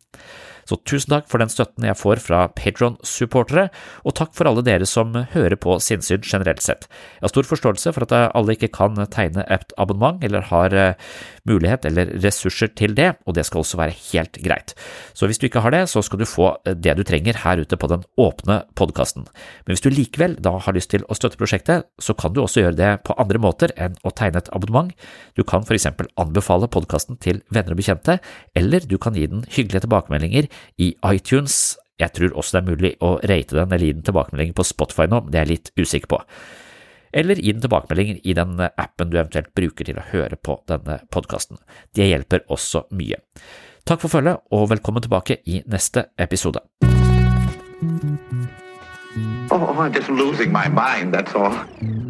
Så tusen takk for den støtten jeg får fra Patron-supportere, og takk for alle dere som hører på sinnssyn generelt sett. Jeg har stor forståelse for at alle ikke kan tegne et abonnement eller har eh, mulighet eller ressurser til det, og det skal også være helt greit. Så hvis du ikke har det, så skal du få eh, det du trenger her ute på den åpne podkasten. Men hvis du likevel da har lyst til å støtte prosjektet, så kan du også gjøre det på andre måter enn å tegne et abonnement. Du kan for eksempel anbefale podkasten til venner og bekjente, eller du kan gi den hyggelige tilbakemeldinger i iTunes. Jeg tror også det er mulig å rate den eller gi den tilbakemelding på Spotify nå, det er jeg litt usikker på. Eller gi den tilbakemeldinger i den appen du eventuelt bruker til å høre på denne podkasten. Det hjelper også mye. Takk for følget, og velkommen tilbake i neste episode. Oh, I'm just losing my mind, that's all.